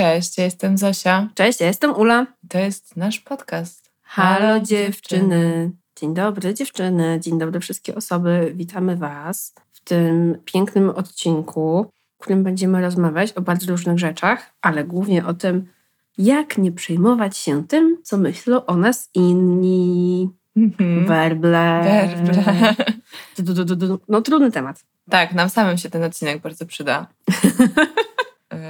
Cześć, ja jestem Zosia. Cześć, ja jestem Ula. To jest nasz podcast. Halo, Halo dziewczyny. Dzień dobry dziewczyny, dzień dobry wszystkie osoby. Witamy Was w tym pięknym odcinku, w którym będziemy rozmawiać o bardzo różnych rzeczach, ale głównie o tym, jak nie przejmować się tym, co myślą o nas inni. Mhm. Werble. Werble. No trudny temat. Tak, nam samym się ten odcinek bardzo przyda.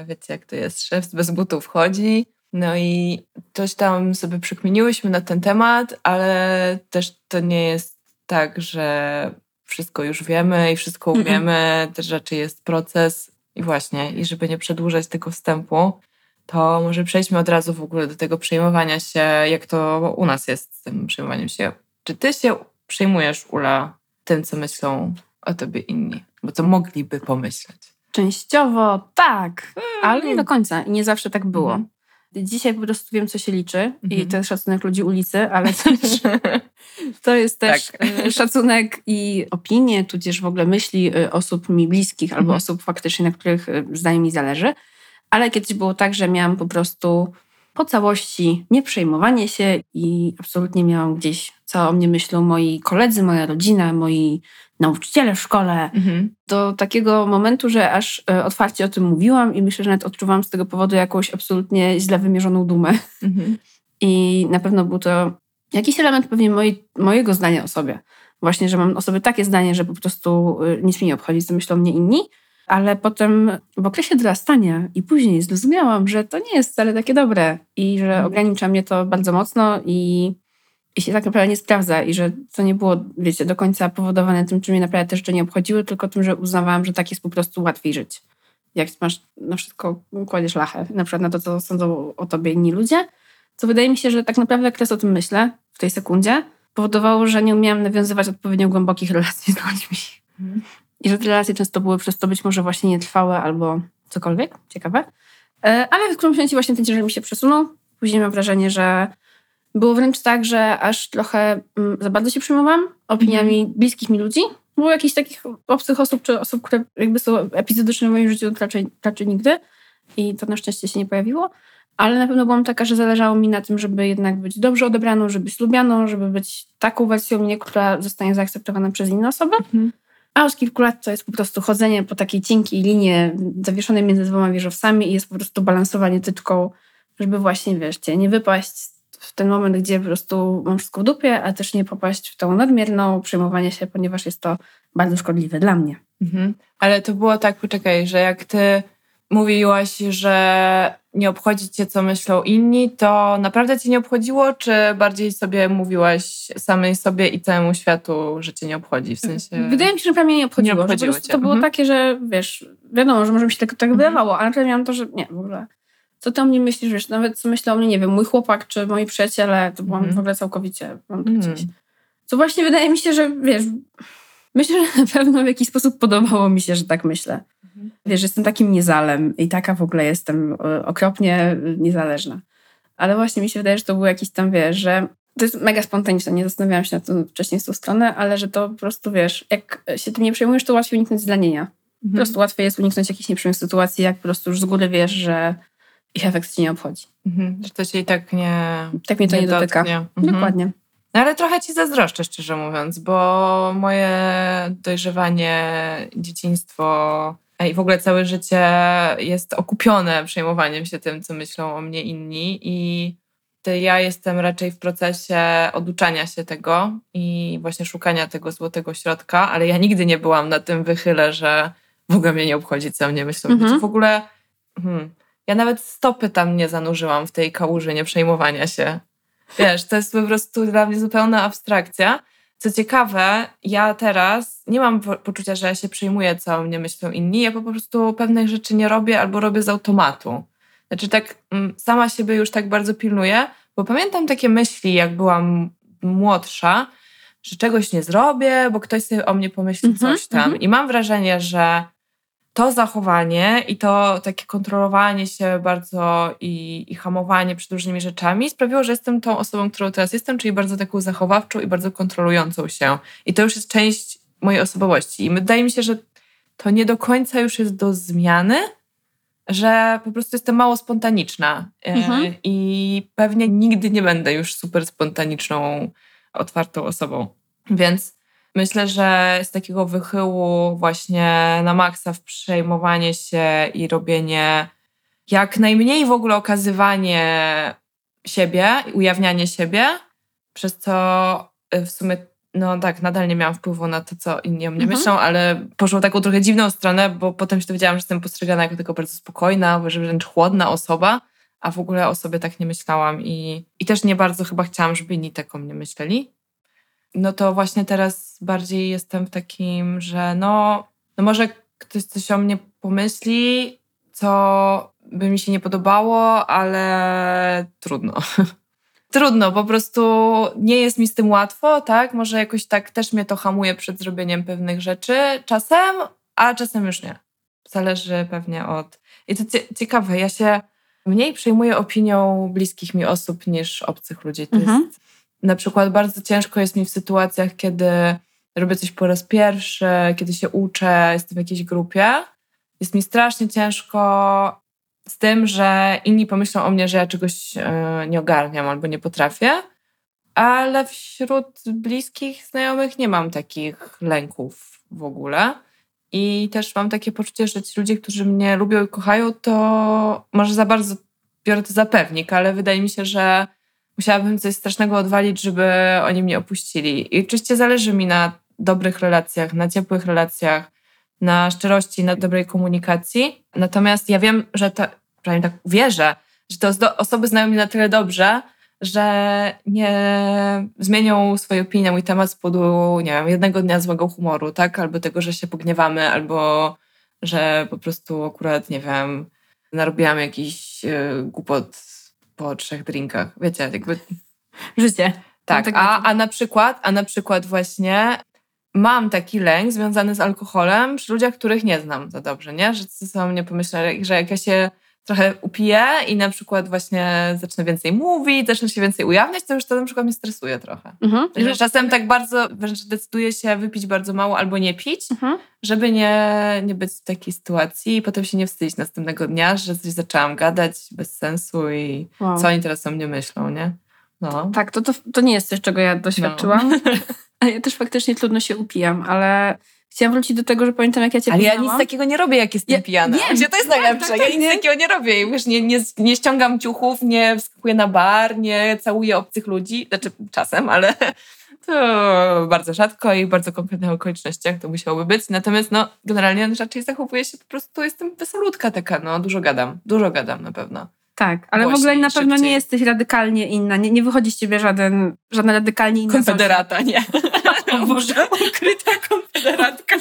Wiecie, jak to jest, szef bez butów chodzi. No i coś tam sobie przekminiłyśmy na ten temat, ale też to nie jest tak, że wszystko już wiemy i wszystko umiemy. Też raczej jest proces. I właśnie, i żeby nie przedłużać tego wstępu, to może przejdźmy od razu w ogóle do tego przejmowania się, jak to u nas jest z tym przejmowaniem się. Czy ty się przejmujesz, Ula, tym, co myślą o tobie inni? Bo co mogliby pomyśleć? Częściowo tak, ale nie do końca i nie zawsze tak było. Mhm. Dzisiaj po prostu wiem, co się liczy mhm. i to jest szacunek ludzi ulicy, ale też, to jest też tak. E, szacunek i opinie, tudzież w ogóle myśli e, osób mi bliskich albo mhm. osób faktycznie, na których e, zdaniem mi zależy. Ale kiedyś było tak, że miałam po prostu po całości nieprzejmowanie się i absolutnie miałam gdzieś, co o mnie myślą moi koledzy, moja rodzina, moi nauczyciele w szkole. Mhm. Do takiego momentu, że aż e, otwarcie o tym mówiłam i myślę, że nawet odczuwałam z tego powodu jakąś absolutnie źle wymierzoną dumę. Mhm. I na pewno był to jakiś element pewnie mojej, mojego zdania o sobie. Właśnie, że mam o sobie takie zdanie, że po prostu e, nic mi nie obchodzi, co myślą mnie inni. Ale potem w okresie dorastania i później zrozumiałam, że to nie jest wcale takie dobre i że mhm. ogranicza mnie to bardzo mocno i i się tak naprawdę nie sprawdza i że to nie było, wiecie, do końca powodowane tym, czy mnie naprawdę te rzeczy nie obchodziły, tylko tym, że uznawałam, że tak jest po prostu łatwiej żyć. Jak masz na wszystko, kładziesz lachę, na przykład na to, co sądzą o tobie inni ludzie, co wydaje mi się, że tak naprawdę teraz o tym myślę w tej sekundzie, powodowało, że nie umiałam nawiązywać odpowiednio głębokich relacji z ludźmi. I że te relacje często były przez to być może właśnie nietrwałe albo cokolwiek, ciekawe. E, ale w którymś momencie właśnie ten ciężar mi się przesunął. Później mam wrażenie, że było wręcz tak, że aż trochę mm, za bardzo się przejmowałam opiniami mm. bliskich mi ludzi. Było jakichś takich obcych osób, czy osób, które jakby są epizodyczne w moim życiu, raczej, raczej nigdy. I to na szczęście się nie pojawiło. Ale na pewno byłam taka, że zależało mi na tym, żeby jednak być dobrze odebraną, żeby być lubianą, żeby być taką wersją mnie, która zostanie zaakceptowana przez inne osoby. Mm. A od kilku lat to jest po prostu chodzenie po takiej cienkiej linie zawieszonej między dwoma wieżowcami i jest po prostu balansowanie tyczką, żeby właśnie, wiesz, nie wypaść w ten moment, gdzie po prostu mam wszystko w dupie, a też nie popaść w tą nadmierną przejmowanie się, ponieważ jest to bardzo szkodliwe dla mnie. Mhm. Ale to było tak, poczekaj, że jak ty mówiłaś, że nie obchodzi cię, co myślą inni, to naprawdę cię nie obchodziło, czy bardziej sobie mówiłaś samej sobie i całemu światu, że cię nie obchodzi? W sensie... Wydaje mi się, że prawie nie obchodziło. Nie obchodziło że to było mhm. takie, że wiesz, wiadomo, że może mi się tak, tak mhm. wydawało, ale miałam to, że nie, w ogóle co ty o mnie myślisz, wiesz, nawet co myślał o mnie, nie wiem, mój chłopak czy moi przyjaciele, to byłam mm. w ogóle całkowicie mm. gdzieś. Co właśnie wydaje mi się, że wiesz, myślę, że na pewno w jakiś sposób podobało mi się, że tak myślę. Mm. Wiesz, jestem takim niezalem i taka w ogóle jestem e, okropnie niezależna. Ale właśnie mi się wydaje, że to był jakiś tam, wiesz, że to jest mega spontaniczne, nie zastanawiałam się na tym wcześniej z tą stronę, ale że to po prostu, wiesz, jak się tym nie przejmujesz, to łatwiej uniknąć zlanienia. Po mhm. prostu łatwiej jest uniknąć jakichś nieprzyjemnych sytuacji, jak po prostu już z góry wiesz, że ich efekt ci nie obchodzi. Mhm. Że to się i tak nie. Tak mnie to nie, nie dotyka. Mhm. Dokładnie. No ale trochę ci zazdroszczę, szczerze mówiąc, bo moje dojrzewanie, dzieciństwo i w ogóle całe życie jest okupione przejmowaniem się tym, co myślą o mnie inni. I ja jestem raczej w procesie oduczania się tego i właśnie szukania tego złotego środka, ale ja nigdy nie byłam na tym wychyle, że w ogóle mnie nie obchodzi, co mnie myślą. Mhm. W ogóle. Hmm, ja nawet stopy tam nie zanurzyłam w tej kałuży nie przejmowania się. Wiesz, to jest po prostu dla mnie zupełna abstrakcja. Co ciekawe, ja teraz nie mam poczucia, że ja się przejmuję, co mnie myślą inni. Ja po prostu pewnych rzeczy nie robię albo robię z automatu. Znaczy tak mm, sama siebie już tak bardzo pilnuję, bo pamiętam takie myśli, jak byłam młodsza, że czegoś nie zrobię, bo ktoś sobie o mnie pomyśli -hmm, coś tam. -hmm. I mam wrażenie, że to zachowanie i to takie kontrolowanie się bardzo i, i, hamowanie przed różnymi rzeczami sprawiło, że jestem tą osobą, którą teraz jestem, czyli bardzo taką zachowawczą i bardzo kontrolującą się. I to już jest część mojej osobowości. I wydaje mi się, że to nie do końca już jest do zmiany, że po prostu jestem mało spontaniczna e, mhm. i pewnie nigdy nie będę już super spontaniczną, otwartą osobą. Więc myślę, że z takiego wychyłu właśnie na maksa w przejmowanie się i robienie jak najmniej w ogóle okazywanie siebie, ujawnianie siebie, przez co y, w sumie no tak, nadal nie miałam wpływu na to, co inni o mnie mhm. myślą, ale poszło taką trochę dziwną stronę, bo potem się dowiedziałam, że jestem postrzegana jako taka bardzo spokojna, wręcz chłodna osoba, a w ogóle o sobie tak nie myślałam i, i też nie bardzo chyba chciałam, żeby inni tak o mnie myśleli. No to właśnie teraz bardziej jestem w takim, że no, no może ktoś coś o mnie pomyśli, co by mi się nie podobało, ale trudno. trudno, po prostu nie jest mi z tym łatwo, tak? Może jakoś tak też mnie to hamuje przed zrobieniem pewnych rzeczy czasem, a czasem już nie. Zależy pewnie od. I to ciekawe, ja się mniej przejmuję opinią bliskich mi osób niż obcych ludzi. To mhm. jest, na przykład bardzo ciężko jest mi w sytuacjach, kiedy robię coś po raz pierwszy, kiedy się uczę, jestem w jakiejś grupie. Jest mi strasznie ciężko z tym, że inni pomyślą o mnie, że ja czegoś e, nie ogarniam albo nie potrafię, ale wśród bliskich znajomych nie mam takich lęków w ogóle. I też mam takie poczucie, że ci ludzie, którzy mnie lubią i kochają, to może za bardzo biorę to za pewnik, ale wydaje mi się, że musiałabym coś strasznego odwalić, żeby oni mnie opuścili. I oczywiście zależy mi na dobrych relacjach, na ciepłych relacjach, na szczerości, na dobrej komunikacji. Natomiast ja wiem, że to, przynajmniej tak wierzę, że te osoby znają mnie na tyle dobrze, że nie zmienią swojej opinii na mój temat z powodu, nie wiem, jednego dnia złego humoru, tak? Albo tego, że się pogniewamy, albo że po prostu akurat, nie wiem, narobiłam jakiś yy, głupot po trzech drinkach. Wiecie, jakby... Życie. Tak, a, a na przykład, a na przykład właśnie mam taki lęk związany z alkoholem przy ludziach, których nie znam za dobrze, nie? Że co mnie pomyśleli, że jak ja się trochę upiję i na przykład właśnie zacznę więcej mówić, zacznę się więcej ujawniać, to już to na przykład mnie stresuje trochę. Mhm. Że czasem tak bardzo, wręcz decyduję się wypić bardzo mało albo nie pić, mhm. żeby nie, nie być w takiej sytuacji i potem się nie wstydzić następnego dnia, że coś zaczęłam gadać bez sensu i wow. co oni teraz o mnie myślą, nie? No. Tak, to, to, to nie jest coś, czego ja doświadczyłam. No. A ja też faktycznie trudno się upijam, ale chciałam wrócić do tego, że pamiętam, jak ja cię Ale poznałam. ja nic takiego nie robię, jak jestem ja, pijana. Wiem, Gdzie to jest tak, najlepsze. Tak, tak, ja nic nie? takiego nie robię. Wiesz, nie, nie, nie ściągam ciuchów, nie wskakuję na bar, nie całuję obcych ludzi. Znaczy czasem, ale to bardzo rzadko i w bardzo konkretnych okolicznościach to musiałoby być. Natomiast no, generalnie raczej zachowuję się po prostu, jestem wesolutka taka, no, dużo gadam. Dużo gadam na pewno. Tak, ale w ogóle na pewno nie jesteś radykalnie inna. Nie, nie wychodzi z ciebie żaden, żadna radykalnie inna. Konfederata, nie. O Boże, ukryta konfederatka.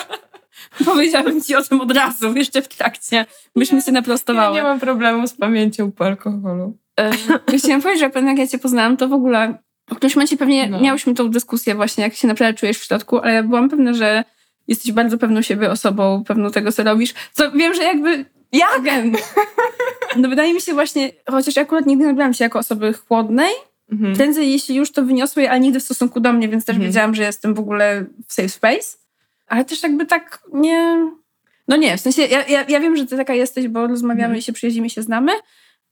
Powiedziałabym ci o tym od razu, jeszcze w trakcie. Byśmy się naprostowały. Ja nie mam problemu z pamięcią po alkoholu. E, chciałam powiedzieć, że jak ja cię poznałam, to w ogóle w którymś momencie pewnie no. miałyśmy tą dyskusję właśnie, jak się naprawdę czujesz w środku, ale ja byłam pewna, że jesteś bardzo pewną siebie osobą, pewną tego, co robisz. Co wiem, że jakby jak? No wydaje mi się właśnie, chociaż akurat nigdy nie nabrałam się jako osoby chłodnej, mhm. prędzej jeśli już to wyniosłej, ale nigdy w stosunku do mnie, więc też mhm. wiedziałam, że jestem w ogóle w safe space. Ale też jakby tak nie... No nie, w sensie ja, ja, ja wiem, że ty taka jesteś, bo rozmawiamy mhm. i się przyjaźnimy, się znamy,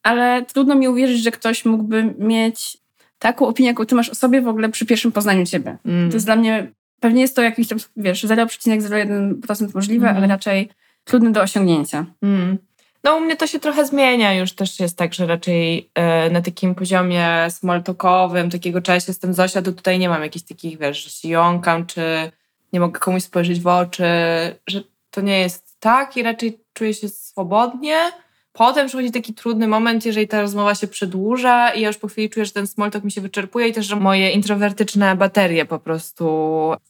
ale trudno mi uwierzyć, że ktoś mógłby mieć taką opinię, jaką ty masz o sobie w ogóle przy pierwszym poznaniu ciebie. Mm. To jest dla mnie, pewnie jest to jakiś tam, wiesz, 0,01% możliwe, mm. ale raczej trudne do osiągnięcia. Mm. No u mnie to się trochę zmienia, już też jest tak, że raczej e, na takim poziomie smalltalkowym, takiego cześć, jestem Zosia, to tutaj nie mam jakichś takich, wiesz, że się jąkam, czy nie mogę komuś spojrzeć w oczy, że to nie jest tak i raczej czuję się swobodnie. Potem przychodzi taki trudny moment, jeżeli ta rozmowa się przedłuża i ja już po chwili czuję, że ten small talk mi się wyczerpuje i też, że moje introwertyczne baterie po prostu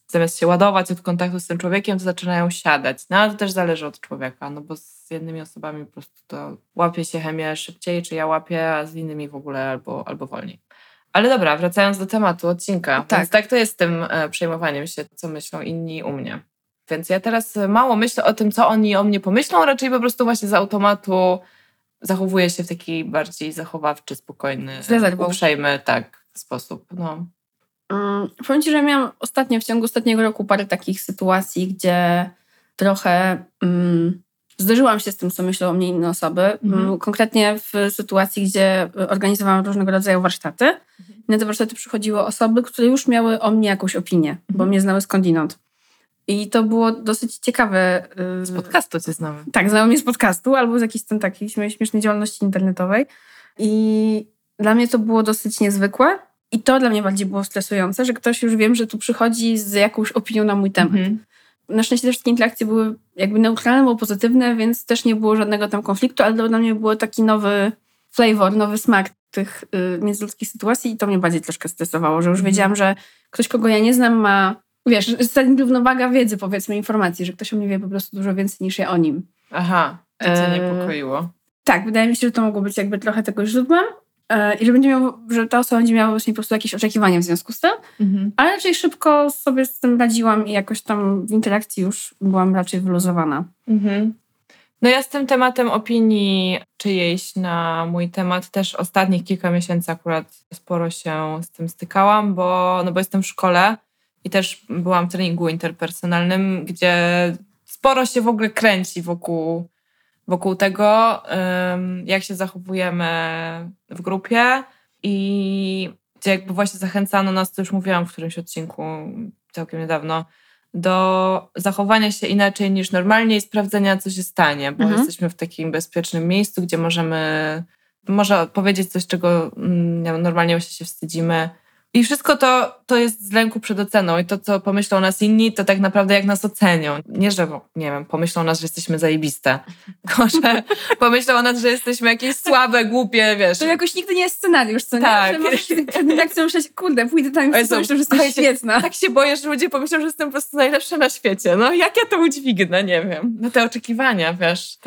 zamiast się ładować od kontaktu z tym człowiekiem, to zaczynają siadać. No ale to też zależy od człowieka, no bo z jednymi osobami po prostu to łapie się chemię szybciej, czy ja łapię, a z innymi w ogóle albo, albo wolniej. Ale dobra, wracając do tematu odcinka. Tak. Więc tak to jest z tym e, przejmowaniem się, co myślą inni u mnie. Więc ja teraz mało myślę o tym, co oni o mnie pomyślą, raczej po prostu właśnie z automatu zachowuje się w taki bardziej zachowawczy, spokojny, uprzejmy tak, sposób. No. Um, powiem Ci, że miałam ostatnio, w ciągu ostatniego roku parę takich sytuacji, gdzie trochę um, zderzyłam się z tym, co myślą o mnie inne osoby. Mhm. Mm, konkretnie w sytuacji, gdzie organizowałam różnego rodzaju warsztaty. Mhm. Na te warsztaty przychodziły osoby, które już miały o mnie jakąś opinię, mhm. bo mnie znały skądinąd. I to było dosyć ciekawe. Y, z podcastu cię znały. Tak, znały mnie z podcastu albo z jakiejś tam takiej śmiesznej działalności internetowej. I dla mnie to było dosyć niezwykłe. I to dla mnie bardziej było stresujące, że ktoś już wiem, że tu przychodzi z jakąś opinią na mój temat. Mhm. Na szczęście te wszystkie interakcje były jakby neutralne, było pozytywne, więc też nie było żadnego tam konfliktu, ale dla mnie był taki nowy flavor, nowy smak tych y, międzyludzkich sytuacji i to mnie bardziej troszkę stresowało, że już mhm. wiedziałam, że ktoś, kogo ja nie znam, ma, wiesz, równowaga wiedzy, powiedzmy, informacji, że ktoś o mnie wie po prostu dużo więcej niż ja o nim. Aha, to cię e, niepokoiło. Tak, wydaje mi się, że to mogło być jakby trochę tego źródłem. E, I że, będzie miał, że ta osoba będzie miała właśnie po prostu jakieś oczekiwania w związku z tym, mhm. ale raczej szybko sobie z tym radziłam i jakoś tam w interakcji już byłam raczej wyluzowana. Mhm. No ja z tym tematem opinii czyjejś na mój temat też ostatnich kilka miesięcy akurat sporo się z tym stykałam, bo, no bo jestem w szkole i też byłam w treningu interpersonalnym, gdzie sporo się w ogóle kręci wokół wokół tego, jak się zachowujemy w grupie i gdzie jakby właśnie zachęcano nas, to już mówiłam w którymś odcinku całkiem niedawno, do zachowania się inaczej niż normalnie i sprawdzenia, co się stanie, bo mhm. jesteśmy w takim bezpiecznym miejscu, gdzie możemy może powiedzieć coś, czego mm, normalnie się wstydzimy, i wszystko to, to jest z lęku przed oceną i to, co pomyślą o nas inni, to tak naprawdę jak nas ocenią. Nie, że, nie wiem, pomyślą o nas, że jesteśmy zajebiste, tylko że pomyślą o nas, że jesteśmy jakieś słabe, głupie, wiesz. To jakoś nigdy nie jest scenariusz, co tak. nie? Że tak chcą myśleć, kurde, pójdę tam i myślę, że jesteś świetna. Tak się boję, że ludzie pomyślą, że jestem po prostu najlepsza na świecie. No jak ja to udźwignę, nie wiem. No te oczekiwania, wiesz,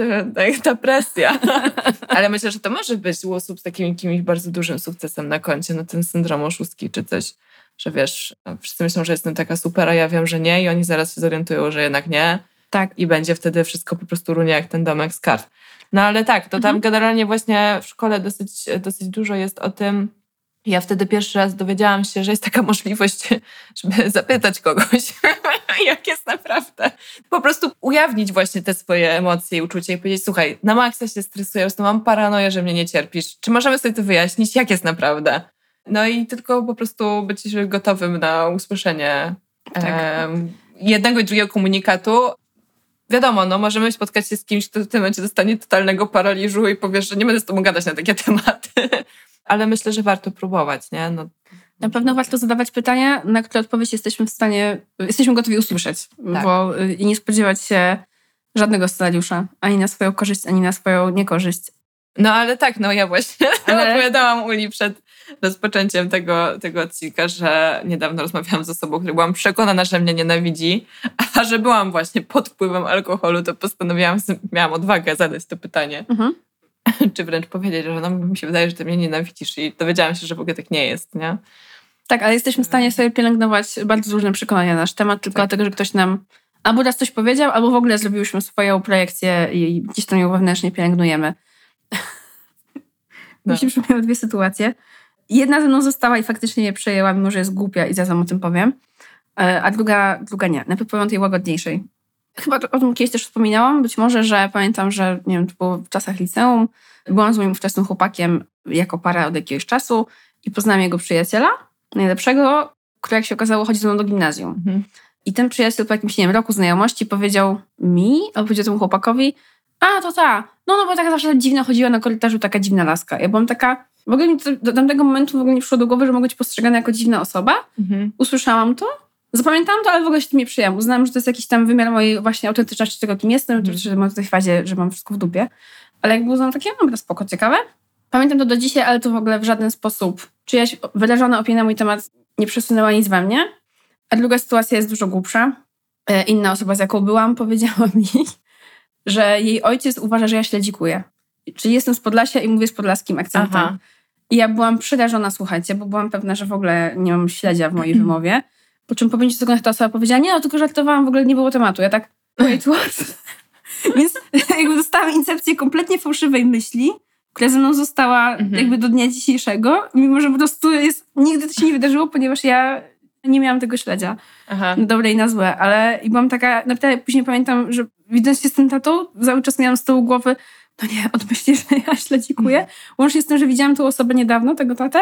ta presja. Ale myślę, że to może być u osób z takim jakimś bardzo dużym sukcesem na koncie, no ten syndrom oszustki czy coś, że wiesz, wszyscy myślą, że jestem taka super, a ja wiem, że nie i oni zaraz się zorientują, że jednak nie. Tak. I będzie wtedy wszystko po prostu runie jak ten domek z kart. No ale tak, to tam mhm. generalnie właśnie w szkole dosyć, dosyć dużo jest o tym, ja wtedy pierwszy raz dowiedziałam się, że jest taka możliwość, żeby zapytać kogoś, jak jest naprawdę. Po prostu ujawnić właśnie te swoje emocje i uczucia i powiedzieć, słuchaj, na maksa się stresuję, po mam paranoję, że mnie nie cierpisz. Czy możemy sobie to wyjaśnić, jak jest naprawdę? No i tylko po prostu być gotowym na usłyszenie tak. jednego i drugiego komunikatu. Wiadomo, no możemy spotkać się z kimś, kto w tym momencie dostanie totalnego paraliżu i powiesz, że nie będę z tobą gadać na takie tematy. Ale myślę, że warto próbować, nie? No. Na pewno warto zadawać pytania, na które odpowiedź jesteśmy w stanie, jesteśmy gotowi usłyszeć, tak. bo y, i nie spodziewać się żadnego scenariusza, ani na swoją korzyść, ani na swoją niekorzyść. No ale tak, no ja właśnie ale... opowiadałam Uli przed rozpoczęciem tego, tego odcinka, że niedawno rozmawiałam z osobą, która byłam przekonana, że mnie nienawidzi, a że byłam właśnie pod wpływem alkoholu, to postanowiłam, miałam odwagę zadać to pytanie. Mhm. Czy wręcz powiedzieć, że no, mi się wydaje, że ty mnie nienawidzisz i dowiedziałam się, że w ogóle tak nie jest, nie? Tak, ale jesteśmy w stanie sobie pielęgnować bardzo różne przekonania na nasz temat, tylko tak. dlatego, że ktoś nam albo raz coś powiedział, albo w ogóle zrobiłyśmy swoją projekcję i gdzieś tam ją wewnętrznie pielęgnujemy. No. Mi się przypomniały dwie sytuacje. Jedna ze mną została i faktycznie je przejęła, mimo że jest głupia i zaraz o tym powiem. E, a druga, druga nie. Najpierw powiem o tej łagodniejszej. Chyba o tym kiedyś też wspominałam. Być może, że pamiętam, że nie wiem, to było w czasach liceum. Byłam z moim ówczesnym chłopakiem jako para od jakiegoś czasu i poznałam jego przyjaciela, najlepszego, który jak się okazało chodzi ze mną do gimnazjum. Mhm. I ten przyjaciel po jakimś, nie wiem, roku znajomości powiedział mi, albo powiedział temu chłopakowi, a to ta, no no bo taka zawsze dziwna chodziła na korytarzu, taka dziwna laska. Ja byłam taka, w ogóle mi do tamtego momentu w ogóle nie przyszło do głowy, że mogę być postrzegana jako dziwna osoba. Mhm. Usłyszałam to, zapamiętałam to, ale w ogóle się tym nie przyjęłam. Uznałam, że to jest jakiś tam wymiar mojej właśnie autentyczności tego, kim jestem, mhm. że mam w tej fazie, że mam wszystko w dupie. Ale jakby uznałam takie, no spoko, ciekawe. Pamiętam to do dzisiaj, ale to w ogóle w żaden sposób czyjaś wyrażona opinia na mój temat nie przesunęła nic we mnie. A druga sytuacja jest dużo głupsza. E, inna osoba, z jaką byłam, powiedziała mi, że jej ojciec uważa, że ja śledzikuję. Czyli jestem z Podlasia i mówię z podlaskim akcentem. Aha. I ja byłam przerażona, słuchajcie, bo byłam pewna, że w ogóle nie mam śledzia w mojej wymowie. Po czym po pięciu sekundach ta osoba powiedziała, nie, no tylko żartowałam, w ogóle nie było tematu. Ja tak, wait, what? Więc jakby dostałam incepcję kompletnie fałszywej myśli, która ze mną została mhm. jakby do dnia dzisiejszego, mimo że po prostu jest, nigdy to się nie wydarzyło, ponieważ ja nie miałam tego śledzia. Aha. Na dobre i na złe, ale i byłam taka, naprawdę później pamiętam, że widząc się z tym tatą, cały czas miałam z tyłu głowy, no nie, on myśli, że ja śledzikuję. Mhm. Łącznie z tym, że widziałam tą osobę niedawno, tego tatę,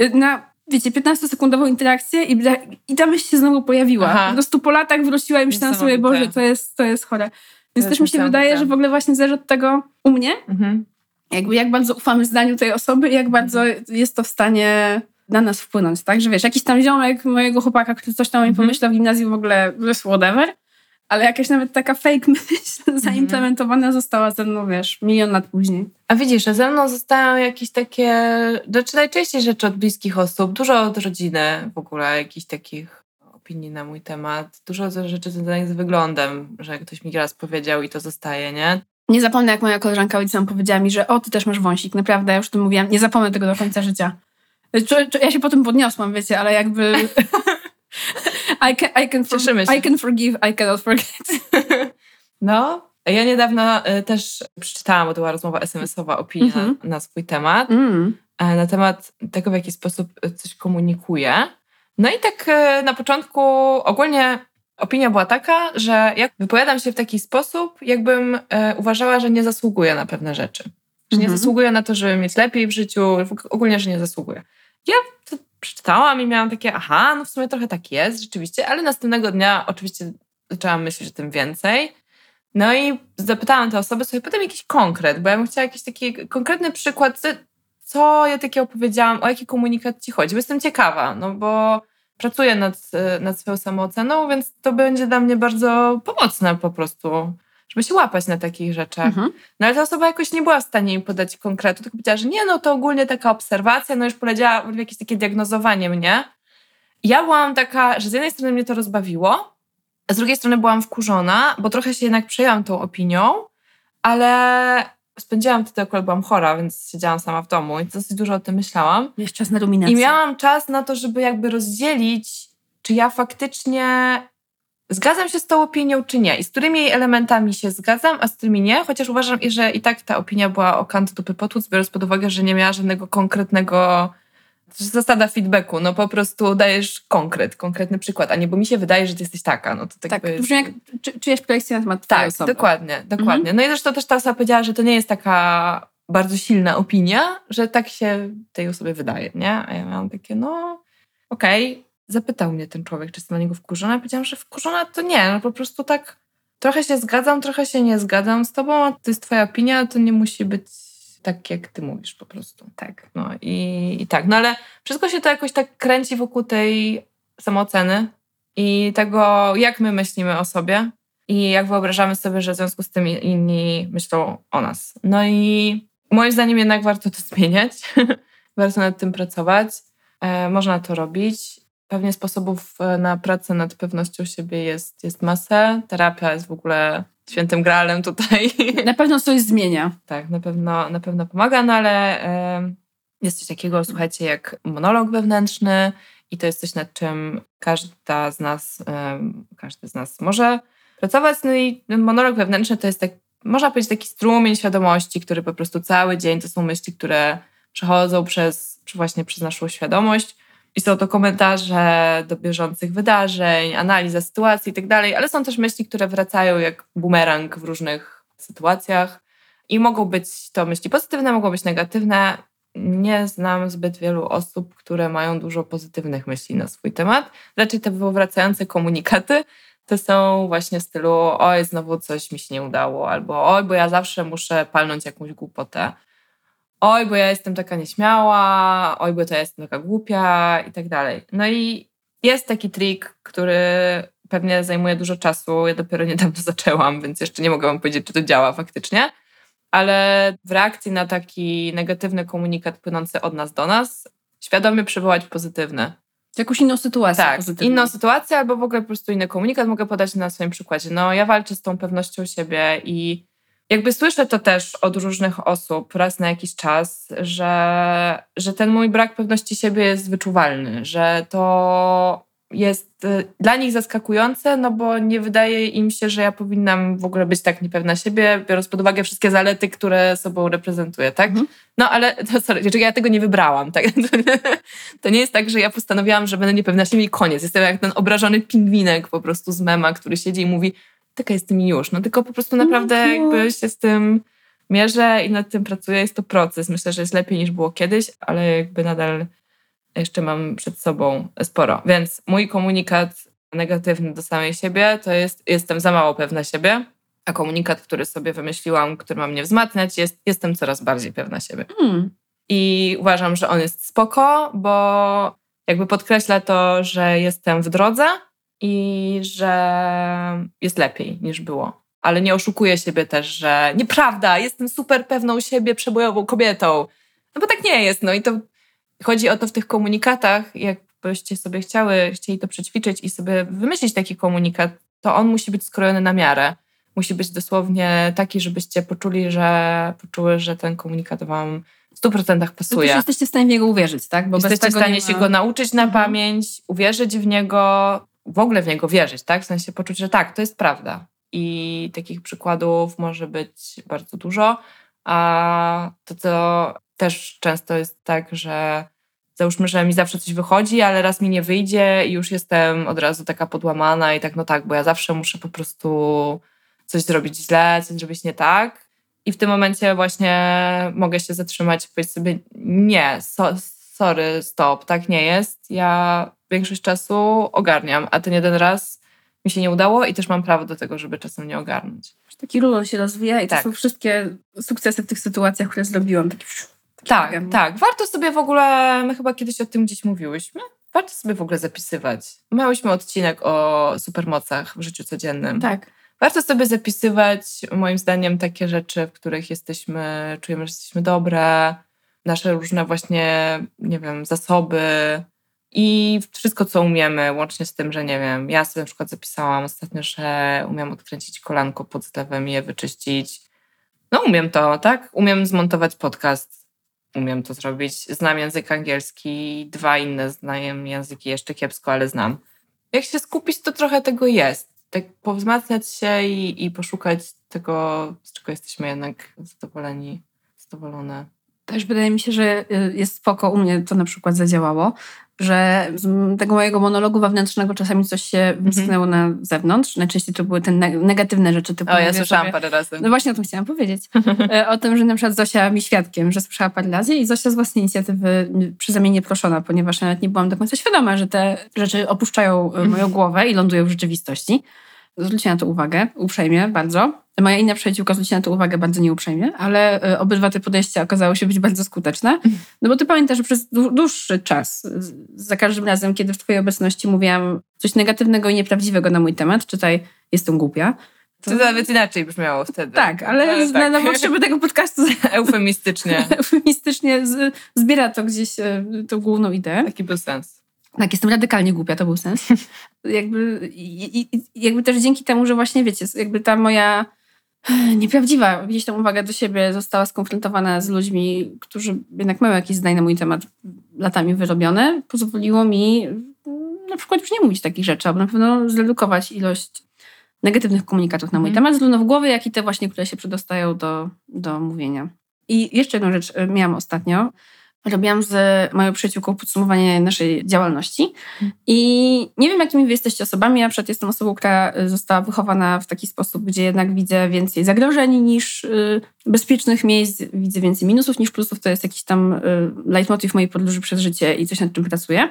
y, na, wiecie, 15-sekundową interakcję i, i ta myśl się znowu pojawiła. Aha. Po prostu po latach wróciła i myślałam sobie, Boże, to jest, to jest chore. Więc też mi się wydaje, że w ogóle właśnie zależy od tego u mnie, mhm. jakby jak bardzo ufamy zdaniu tej osoby i jak bardzo jest to w stanie na nas wpłynąć, tak? Że wiesz, jakiś tam ziomek mojego chłopaka, który coś tam mi mhm. pomyślał w gimnazjum w ogóle, whatever, ale jakaś nawet taka fake myśl mhm. zaimplementowana została ze mną, wiesz, milion lat później. A widzisz, że ze mną zostają jakieś takie, znaczy najczęściej rzeczy od bliskich osób, dużo od rodziny w ogóle, jakichś takich opinii na mój temat, dużo rzeczy związanych z wyglądem, że ktoś mi raz powiedział i to zostaje, nie? Nie zapomnę, jak moja koleżanka liceum powiedziała mi, że o, ty też masz wąsik. Naprawdę, ja już to mówiłam, nie zapomnę tego do końca życia. Ja się potem podniosłam, wiecie, ale jakby... I can, I can, for, I can forgive, I cannot forget. No, ja niedawno y, też przeczytałam, bo to była rozmowa SMS-owa, opinia mm -hmm. na swój temat, mm. na temat tego, w jaki sposób coś komunikuję. No i tak na początku ogólnie opinia była taka, że jak wypowiadam się w taki sposób, jakbym uważała, że nie zasługuję na pewne rzeczy. Że nie mm -hmm. zasługuję na to, żeby mieć lepiej w życiu, ogólnie, że nie zasługuję. Ja to przeczytałam i miałam takie, aha, no w sumie trochę tak jest rzeczywiście, ale następnego dnia oczywiście zaczęłam myśleć o tym więcej. No i zapytałam tę osobę sobie potem jakiś konkret, bo ja bym chciała jakiś taki konkretny przykład, co ja takie opowiedziałam, o jaki komunikat ci chodzi, bo jestem ciekawa, no bo pracuję nad, nad swoją samooceną, więc to będzie dla mnie bardzo pomocne po prostu żeby się łapać na takich rzeczach. Mhm. No ale ta osoba jakoś nie była w stanie mi podać konkretu, tylko powiedziała, że nie, no to ogólnie taka obserwacja, no już poleciała w jakieś takie diagnozowanie mnie. Ja byłam taka, że z jednej strony mnie to rozbawiło, a z drugiej strony byłam wkurzona, bo trochę się jednak przejęłam tą opinią, ale spędziłam wtedy akurat byłam chora, więc siedziałam sama w domu i dosyć dużo o tym myślałam. Jest czas na ruminację. I miałam czas na to, żeby jakby rozdzielić, czy ja faktycznie zgadzam się z tą opinią, czy nie. I z którymi elementami się zgadzam, a z którymi nie. Chociaż uważam, że i tak ta opinia była o kant dupy potłuc, biorąc pod uwagę, że nie miała żadnego konkretnego zasada feedbacku, no po prostu dajesz konkret, konkretny przykład, a nie, bo mi się wydaje, że ty jesteś taka, no to tak, tak jest... jak czujesz projekcję na temat Tak, osoby. dokładnie, dokładnie. Mhm. No i zresztą też ta osoba powiedziała, że to nie jest taka bardzo silna opinia, że tak się tej osobie wydaje, nie? A ja miałam takie, no okej, okay zapytał mnie ten człowiek, czy jestem na niego wkurzona. Ja powiedziałam, że wkurzona to nie, no po prostu tak trochę się zgadzam, trochę się nie zgadzam z tobą, a to jest twoja opinia, to nie musi być tak, jak ty mówisz po prostu. Tak. No i, i tak, no ale wszystko się to jakoś tak kręci wokół tej samooceny i tego, jak my myślimy o sobie i jak wyobrażamy sobie, że w związku z tym inni myślą o nas. No i moim zdaniem jednak warto to zmieniać, warto nad tym pracować. E, można to robić. Pewnie sposobów e, na pracę nad pewnością siebie jest, jest masę. Terapia jest w ogóle świętym gralem tutaj. Na pewno coś zmienia. Tak, na pewno, na pewno pomaga, no ale jest coś takiego, słuchajcie, jak monolog wewnętrzny i to jest coś, nad czym każda z nas, każdy z nas może pracować. No i monolog wewnętrzny to jest tak, można powiedzieć, taki strumień świadomości, który po prostu cały dzień to są myśli, które przechodzą przez, właśnie przez naszą świadomość i są to komentarze do bieżących wydarzeń, analiza sytuacji i tak ale są też myśli, które wracają jak bumerang w różnych sytuacjach. I mogą być to myśli pozytywne, mogą być negatywne. Nie znam zbyt wielu osób, które mają dużo pozytywnych myśli na swój temat. Raczej te wracające komunikaty to są właśnie w stylu oj, znowu coś mi się nie udało, albo oj, bo ja zawsze muszę palnąć jakąś głupotę oj, bo ja jestem taka nieśmiała, oj, bo to ja jestem taka głupia i tak dalej. No i jest taki trik, który pewnie zajmuje dużo czasu. Ja dopiero niedawno zaczęłam, więc jeszcze nie mogę wam powiedzieć, czy to działa faktycznie. Ale w reakcji na taki negatywny komunikat płynący od nas do nas, świadomie przywołać pozytywny. Jakąś inną sytuację. Tak, pozytywną. inną sytuację albo w ogóle po prostu inny komunikat mogę podać na swoim przykładzie. No, ja walczę z tą pewnością siebie i jakby słyszę to też od różnych osób raz na jakiś czas, że, że ten mój brak pewności siebie jest wyczuwalny, że to jest y, dla nich zaskakujące, no bo nie wydaje im się, że ja powinnam w ogóle być tak niepewna siebie, biorąc pod uwagę wszystkie zalety, które sobą reprezentuję, tak? Mhm. No ale to, sorry, ja tego nie wybrałam, tak? To nie jest tak, że ja postanowiłam, że będę niepewna siebie i koniec. Jestem jak ten obrażony pingwinek po prostu z mema, który siedzi i mówi taka jestem już. No tylko po prostu naprawdę no, jakby się z tym mierzę i nad tym pracuję. Jest to proces. Myślę, że jest lepiej niż było kiedyś, ale jakby nadal jeszcze mam przed sobą sporo. Więc mój komunikat negatywny do samej siebie to jest jestem za mało pewna siebie, a komunikat, który sobie wymyśliłam, który ma mnie wzmacniać, jest jestem coraz bardziej pewna siebie. Hmm. I uważam, że on jest spoko, bo jakby podkreśla to, że jestem w drodze i że jest lepiej niż było. Ale nie oszukuję siebie też, że nieprawda, jestem super pewną siebie, przebojową kobietą. No bo tak nie jest. No i to chodzi o to w tych komunikatach, jakbyście sobie chciały, chcieli to przećwiczyć i sobie wymyślić taki komunikat, to on musi być skrojony na miarę. Musi być dosłownie taki, żebyście poczuli, że poczuły, że ten komunikat wam w 100% pasuje. To jesteście w stanie w niego uwierzyć, tak? Bo jesteście w stanie ma... się go nauczyć na mhm. pamięć, uwierzyć w niego, w ogóle w niego wierzyć, tak? W sensie poczuć, że tak, to jest prawda. I takich przykładów może być bardzo dużo. A to, co też często jest tak, że załóżmy, że mi zawsze coś wychodzi, ale raz mi nie wyjdzie i już jestem od razu taka podłamana i tak, no tak, bo ja zawsze muszę po prostu coś zrobić źle, coś zrobić nie tak. I w tym momencie właśnie mogę się zatrzymać i powiedzieć sobie, nie, so, sorry, stop, tak nie jest. Ja większość czasu ogarniam, a ten jeden raz mi się nie udało i też mam prawo do tego, żeby czasem nie ogarnąć. Taki rulon się rozwija i to tak. są wszystkie sukcesy w tych sytuacjach, które zrobiłam. Taki, tak, tak, tak. Warto sobie w ogóle, my chyba kiedyś o tym gdzieś mówiłyśmy, warto sobie w ogóle zapisywać. Miałyśmy odcinek o supermocach w życiu codziennym. Tak. Warto sobie zapisywać, moim zdaniem, takie rzeczy, w których jesteśmy, czujemy, że jesteśmy dobre, nasze różne właśnie, nie wiem, zasoby i wszystko, co umiemy, łącznie z tym, że nie wiem, ja sobie na przykład zapisałam ostatnio, że umiem odkręcić kolanko pod zlewem i je wyczyścić. No umiem to, tak? Umiem zmontować podcast, umiem to zrobić. Znam język angielski, dwa inne znam języki jeszcze kiepsko, ale znam. Jak się skupić, to trochę tego jest tak powzmacniać się i, i poszukać tego, z czego jesteśmy jednak zadowoleni, zadowolone. Też wydaje mi się, że y, jest spoko. U mnie to na przykład zadziałało, że z tego mojego monologu wewnętrznego czasami coś się mhm. wysknęło mm -hmm. na zewnątrz. Najczęściej to były te negatywne rzeczy. Typu o, ja słyszałam sobie, parę razy. No właśnie o tym chciałam powiedzieć. E, o tym, że na przykład Zosia mi świadkiem, że słyszała parę razy i Zosia z własnej inicjatywy przeze mnie nie proszona, ponieważ nawet nie byłam do końca świadoma, że te rzeczy opuszczają e, moją głowę i lądują w rzeczywistości. Zwróćcie na to uwagę, uprzejmie, bardzo. Moja inna przyjaciółka zwróciła na to uwagę bardzo nieuprzejmie, ale e, obydwa te podejścia okazały się być bardzo skuteczne. No bo ty pamiętasz, że przez dłuższy czas, za każdym razem, kiedy w twojej obecności mówiłam coś negatywnego i nieprawdziwego na mój temat, czytaj, jestem głupia, to, to nawet inaczej brzmiało wtedy. Tak, ale, ale tak. Na, na potrzeby tego podcastu eufemistycznie. eufemistycznie z, zbiera to gdzieś e, tą główną ideę. Taki był sens. Tak, jestem radykalnie głupia, to był sens. jakby, i, i, jakby też dzięki temu, że właśnie wiecie, jakby ta moja nieprawdziwa gdzieś tam uwaga do siebie została skonfrontowana z ludźmi, którzy jednak mają jakieś zdanie na mój temat latami wyrobione, pozwoliło mi na przykład już nie mówić takich rzeczy, albo na pewno zredukować ilość negatywnych komunikatów na mój mm. temat, zarówno w głowie, jak i te właśnie, które się przedostają do, do mówienia. I jeszcze jedną rzecz e, miałam ostatnio robiłam z moją przyjaciółką podsumowanie naszej działalności. I nie wiem, jakimi wy jesteście osobami. Ja przed jestem osobą, która została wychowana w taki sposób, gdzie jednak widzę więcej zagrożeń niż y, bezpiecznych miejsc, widzę więcej minusów niż plusów. To jest jakiś tam y, leitmotiv mojej podróży przez życie i coś nad czym pracuję.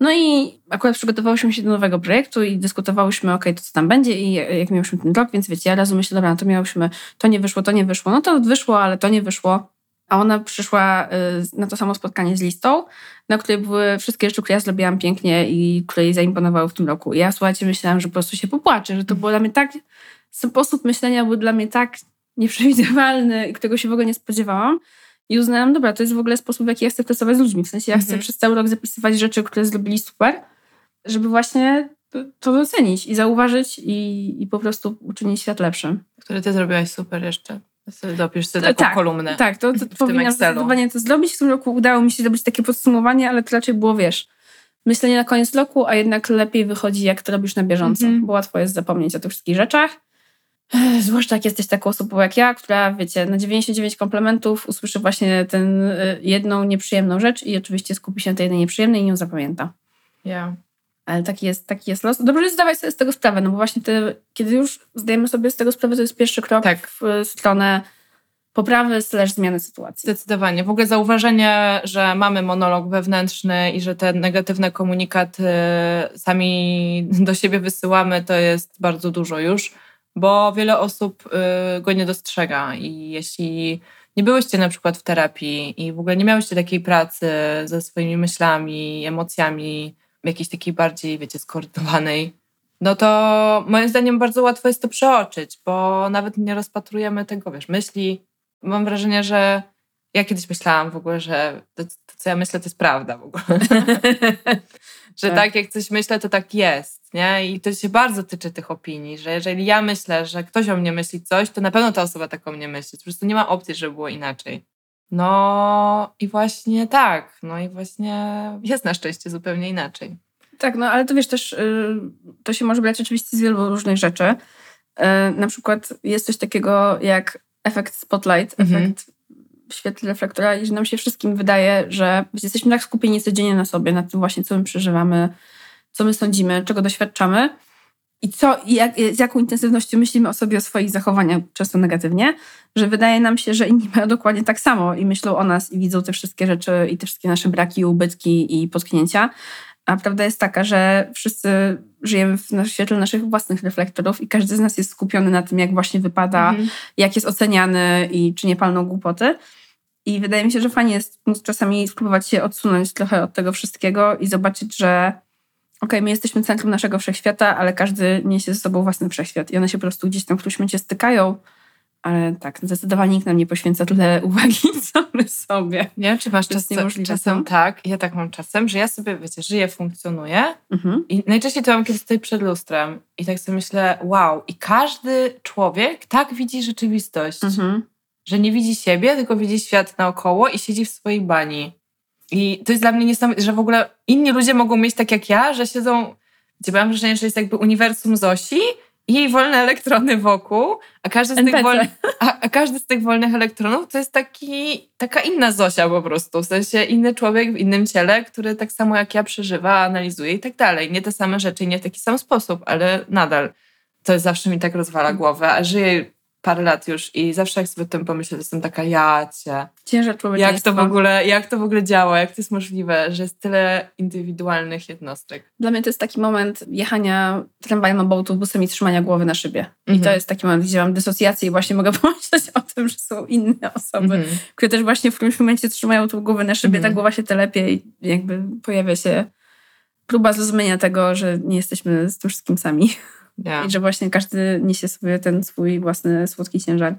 No i akurat przygotowałyśmy się do nowego projektu i dyskutowałyśmy, ok, to co tam będzie i jak miałyśmy ten rok, więc wiecie, ja razu myślę, dobra, no to miałyśmy, to nie wyszło, to nie wyszło, no to wyszło, ale to nie wyszło. A ona przyszła y, na to samo spotkanie z listą, na której były wszystkie rzeczy, które ja zrobiłam pięknie i które jej zaimponowały w tym roku. I ja słuchajcie, myślałam, że po prostu się popłaczę, że to było dla mnie tak, sposób myślenia był dla mnie tak nieprzewidywalny, którego się w ogóle nie spodziewałam. I uznałam, dobra, to jest w ogóle sposób, w jaki ja chcę pracować z ludźmi. W sensie ja chcę mhm. przez cały rok zapisywać rzeczy, które zrobili super, żeby właśnie to docenić i zauważyć i, i po prostu uczynić świat lepszym. Które ty zrobiłaś super jeszcze. Dopisz sobie taką tak, kolumnę. Tak, to, to powinnam zdecydowanie to zrobić. W tym roku udało mi się zrobić takie podsumowanie, ale to raczej było, wiesz, myślenie na koniec roku, a jednak lepiej wychodzi, jak to robisz na bieżąco, mm -hmm. bo łatwo jest zapomnieć o tych wszystkich rzeczach. Zwłaszcza jak jesteś taką osobą jak ja, która, wiecie, na 99 komplementów usłyszy właśnie tę y, jedną nieprzyjemną rzecz i oczywiście skupi się na tej jednej nieprzyjemnej i ją zapamięta. Ja. Ale taki jest, taki jest los. Dobrze jest zdawać sobie z tego sprawę, no bo właśnie kiedy już zdajemy sobie z tego sprawę, to jest pierwszy krok tak. w stronę poprawy slash zmiany sytuacji. Zdecydowanie. W ogóle zauważenie, że mamy monolog wewnętrzny i że te negatywne komunikaty sami do siebie wysyłamy, to jest bardzo dużo już, bo wiele osób y, go nie dostrzega i jeśli nie byłyście na przykład w terapii i w ogóle nie miałyście takiej pracy ze swoimi myślami, emocjami, jakiejś takiej bardziej, wiecie, skoordynowanej, no to moim zdaniem bardzo łatwo jest to przeoczyć, bo nawet nie rozpatrujemy tego, wiesz, myśli, mam wrażenie, że ja kiedyś myślałam w ogóle, że to, to co ja myślę, to jest prawda w ogóle. że tak. tak. jak coś myślę, to tak jest, nie? I to się bardzo tyczy tych opinii, że jeżeli ja myślę, że ktoś o mnie myśli coś, to na pewno ta osoba tak o mnie myśli. Po prostu nie ma opcji, żeby było inaczej. No i właśnie tak, no i właśnie jest na szczęście zupełnie inaczej. Tak, no ale to wiesz też, y, to się może brać oczywiście z wielu różnych rzeczy. Y, na przykład jest coś takiego jak efekt spotlight, mhm. efekt w świetle reflektora i że nam się wszystkim wydaje, że jesteśmy tak skupieni codziennie na sobie, na tym właśnie, co my przeżywamy, co my sądzimy, czego doświadczamy i co, i jak, z jaką intensywnością myślimy o sobie, o swoich zachowaniach, często negatywnie, że wydaje nam się, że inni mają dokładnie tak samo i myślą o nas i widzą te wszystkie rzeczy i te wszystkie nasze braki, ubytki i potknięcia. A prawda jest taka, że wszyscy żyjemy w świetle naszych własnych reflektorów i każdy z nas jest skupiony na tym, jak właśnie wypada, mhm. jak jest oceniany i czy nie palną głupoty. I wydaje mi się, że fajnie jest czasami spróbować się odsunąć trochę od tego wszystkiego i zobaczyć, że okej, okay, my jesteśmy centrum naszego wszechświata, ale każdy niesie ze sobą własny wszechświat i one się po prostu gdzieś tam w którymś momencie stykają ale tak, zdecydowanie nikt nam nie poświęca tyle uwagi, co my sobie. Nie wiem, czy masz czas, czasem tak, ja tak mam czasem, że ja sobie, wiecie, żyję, funkcjonuję mhm. i najczęściej to mam kiedy stoję przed lustrem i tak sobie myślę, wow, i każdy człowiek tak widzi rzeczywistość, mhm. że nie widzi siebie, tylko widzi świat naokoło i siedzi w swojej bani. I to jest dla mnie niesamowite, że w ogóle inni ludzie mogą mieć tak jak ja, że siedzą, gdzie mam wrażenie, że jest jakby uniwersum Zosi i jej wolne elektrony wokół, a każdy, z tych, wolnych, a, a, każdy z tych wolnych elektronów to jest taki, taka inna Zosia po prostu, w sensie inny człowiek w innym ciele, który tak samo jak ja przeżywa, analizuje i tak dalej. Nie te same rzeczy, nie w taki sam sposób, ale nadal to zawsze mi tak rozwala głowę, a żyję parę lat już i zawsze jak sobie o tym pomyślę, to jestem taka, ja cię. Ciężar Jak to w ogóle, jak to w ogóle działa, jak to jest możliwe, że jest tyle indywidualnych jednostek. Dla mnie to jest taki moment jechania tramwajem albo autobusem i trzymania głowy na szybie. I to mhm. jest taki moment, gdzie mam dysocjację i właśnie mogę pomyśleć o tym, że są inne osoby, mhm. które też właśnie w którymś momencie trzymają tą głowę na szybie, ta mhm. głowa się telepie i jakby pojawia się próba zrozumienia tego, że nie jesteśmy z tym wszystkim sami. Yeah. I że właśnie każdy niesie sobie ten swój własny słodki ciężar.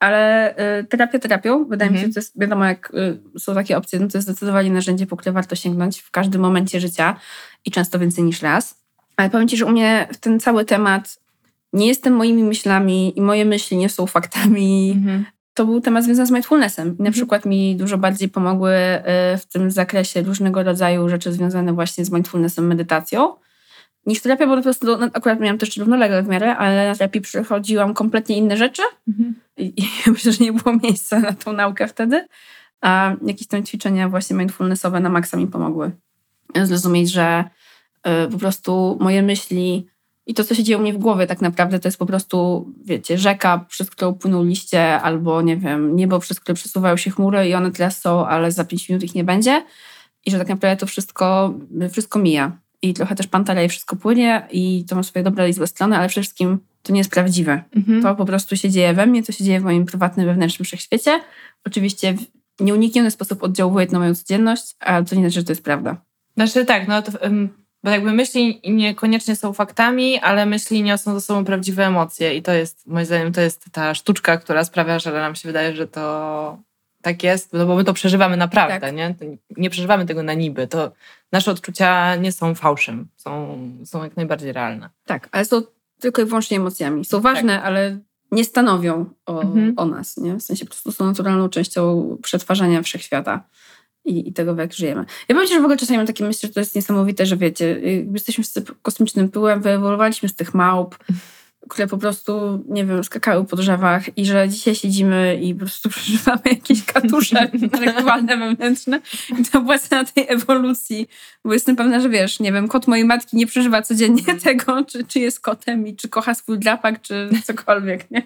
Ale y, terapia terapią, wydaje mm -hmm. mi się, mhm. to jest wiadomo, jak y, są takie opcje, no to jest zdecydowanie narzędzie, po które warto sięgnąć w każdym momencie życia i często więcej niż raz. Ale powiem Ci, że u mnie ten cały temat nie jestem moimi myślami i moje myśli nie są faktami. Mm -hmm. To był temat związany z mindfulnessem. I na mm -hmm. przykład mi dużo bardziej pomogły y, w tym zakresie różnego rodzaju rzeczy związane właśnie z mindfulnessem, medytacją niż terapia, bo po prostu no, akurat miałam też równolegle w miarę, ale na terapii przychodziłam kompletnie inne rzeczy mhm. I, i myślę, że nie było miejsca na tą naukę wtedy, a jakieś tam ćwiczenia właśnie mindfulnessowe na maksa mi pomogły zrozumieć, że y, po prostu moje myśli i to, co się dzieje u mnie w głowie tak naprawdę, to jest po prostu, wiecie, rzeka, przez którą płyną liście, albo nie wiem, niebo, przez które przesuwają się chmury i one teraz są, ale za pięć minut ich nie będzie. I że tak naprawdę to wszystko, wszystko mija i trochę też pantala i wszystko płynie i to ma swoje dobre i złe strony, ale przede wszystkim to nie jest prawdziwe. Mhm. To po prostu się dzieje we mnie, to się dzieje w moim prywatnym, wewnętrznym wszechświecie. Oczywiście w nieunikniony sposób oddziałuje na moją codzienność, ale to nie znaczy, że to jest prawda. Znaczy tak, no to, bo jakby myśli niekoniecznie są faktami, ale myśli niosą ze sobą prawdziwe emocje i to jest, moim zdaniem, to jest ta sztuczka, która sprawia, że nam się wydaje, że to tak jest, no bo my to przeżywamy naprawdę, tak. nie? Nie przeżywamy tego na niby. To nasze odczucia nie są fałszem, są, są jak najbardziej realne. Tak, ale są tylko i wyłącznie emocjami. Są ważne, tak. ale nie stanowią o, mhm. o, nas, nie? W sensie po prostu są naturalną częścią przetwarzania wszechświata i, i tego, jak żyjemy. Ja powiem że w ogóle czasami mam takie myśli, że to jest niesamowite, że wiecie, jesteśmy wszyscy kosmicznym pyłem, wyewoluowaliśmy z tych małp, które po prostu, nie wiem, skakały po drzewach i że dzisiaj siedzimy i po prostu przeżywamy jakieś katusze intelektualne wewnętrzne. I to była cena tej ewolucji, bo jestem pewna, że wiesz, nie wiem, kot mojej matki nie przeżywa codziennie mm. tego, czy, czy jest kotem i czy kocha swój drapak, czy cokolwiek, nie?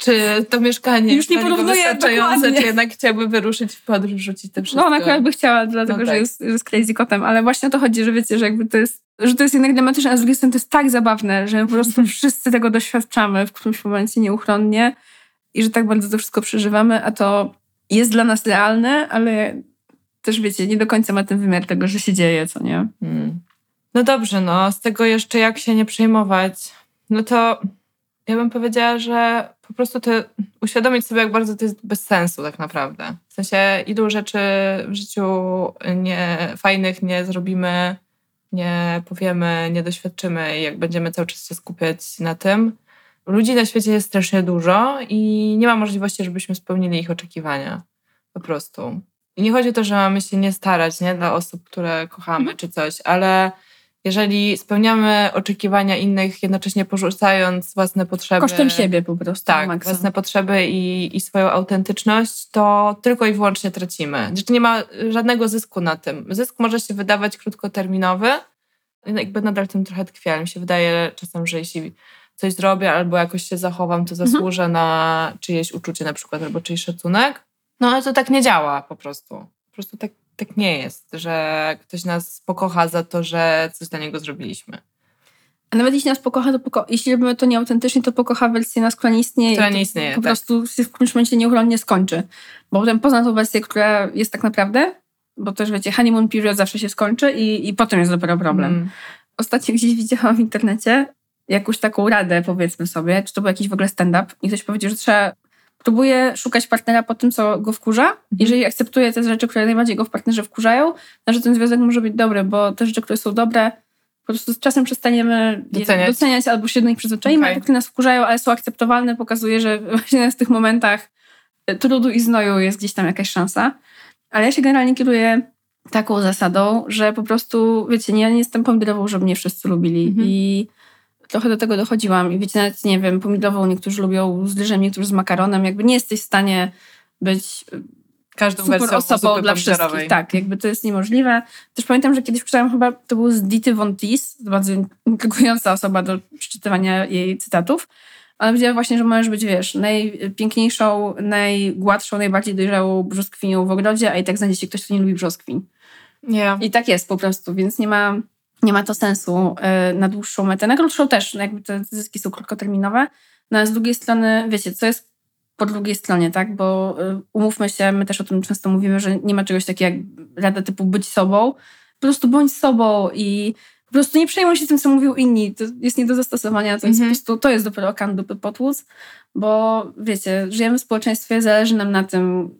Czy to mieszkanie już nie porównuję wystarczające, czy jednak chciałby wyruszyć w podróż, rzucić te wszystko? No, ona akurat by chciała, dlatego no tak. że jest, jest crazy kotem, ale właśnie o to chodzi, że wiecie, że jakby to jest, że to jest jednak dramatyczne, a z drugiej strony to jest tak zabawne, że po prostu wszyscy tego doświadczamy w którymś momencie nieuchronnie i że tak bardzo to wszystko przeżywamy, a to jest dla nas realne, ale też wiecie, nie do końca ma ten wymiar tego, że się dzieje, co nie? Hmm. No dobrze, no z tego jeszcze jak się nie przejmować, no to ja bym powiedziała, że po prostu to uświadomić sobie, jak bardzo to jest bez sensu tak naprawdę. W sensie ilu rzeczy w życiu nie, fajnych nie zrobimy, nie powiemy, nie doświadczymy i jak będziemy cały czas się skupiać na tym. Ludzi na świecie jest strasznie dużo i nie ma możliwości, żebyśmy spełnili ich oczekiwania. Po prostu. I nie chodzi o to, że mamy się nie starać nie, dla osób, które kochamy mhm. czy coś, ale jeżeli spełniamy oczekiwania innych, jednocześnie porzucając własne potrzeby. Kosztem siebie po prostu. Tak, własne potrzeby i, i swoją autentyczność, to tylko i wyłącznie tracimy. Znaczy nie ma żadnego zysku na tym. Zysk może się wydawać krótkoterminowy, jakby nadal tym trochę tkwię. Mi się wydaje czasem, że jeśli coś zrobię albo jakoś się zachowam, to mhm. zasłużę mhm. na czyjeś uczucie na przykład albo czyjś szacunek. No ale to tak nie działa po prostu. Po prostu tak tak nie jest, że ktoś nas pokocha za to, że coś dla niego zrobiliśmy. A nawet jeśli nas pokocha, to poko jeśli robimy to nieautentycznie, to pokocha wersję nas, która nie istnieje. Która nie istnieje, Po tak. prostu się w którymś momencie nieuchronnie skończy. Bo potem pozna tą wersję, która jest tak naprawdę, bo też wiecie, honeymoon period zawsze się skończy i, i potem jest dopiero problem. Mm. Ostatnio gdzieś widziałam w internecie jakąś taką radę, powiedzmy sobie, czy to był jakiś w ogóle stand-up i ktoś powiedział, że trzeba próbuje szukać partnera po tym, co go wkurza. Mhm. Jeżeli akceptuje te rzeczy, które najbardziej go w partnerze wkurzają, znaczy ten związek może być dobry, bo te rzeczy, które są dobre, po prostu z czasem przestaniemy doceniać, doceniać albo się do nich przyzwyczaimy, okay. a te, które nas wkurzają, ale są akceptowalne, pokazuje, że właśnie w tych momentach trudu i znoju jest gdzieś tam jakaś szansa. Ale ja się generalnie kieruję taką zasadą, że po prostu, wiecie, nie, ja nie jestem pomidorową, żeby mnie wszyscy lubili. Mhm. I trochę do tego dochodziłam i wiecie, nawet nie wiem, pomidową niektórzy lubią z ryżem, niektórzy z makaronem, jakby nie jesteś w stanie być y, każdą super osobą dla wszystkich. Tak, jakby to jest niemożliwe. Też pamiętam, że kiedyś przeczytałam chyba, to był z Dity Von Teese, bardzo intrygująca osoba do przeczytywania jej cytatów. Ona powiedziała właśnie, że możesz być, wiesz, najpiękniejszą, najgładszą, najbardziej dojrzałą brzoskwinią w ogrodzie, a i tak znajdzie się ktoś, kto nie lubi brzoskwiń. Yeah. I tak jest po prostu, więc nie ma nie ma to sensu y, na dłuższą metę. Na krótszą też, no jakby te zyski są krótkoterminowe. No a z drugiej strony, wiecie, co jest po drugiej stronie, tak? Bo y, umówmy się, my też o tym często mówimy, że nie ma czegoś takiego jak rada typu być sobą. Po prostu bądź sobą i po prostu nie przejmuj się tym, co mówią inni. To jest nie do zastosowania, to jest po mhm. prostu, to jest dopiero okan dupy potłuc, bo wiecie, żyjemy w społeczeństwie, zależy nam na tym,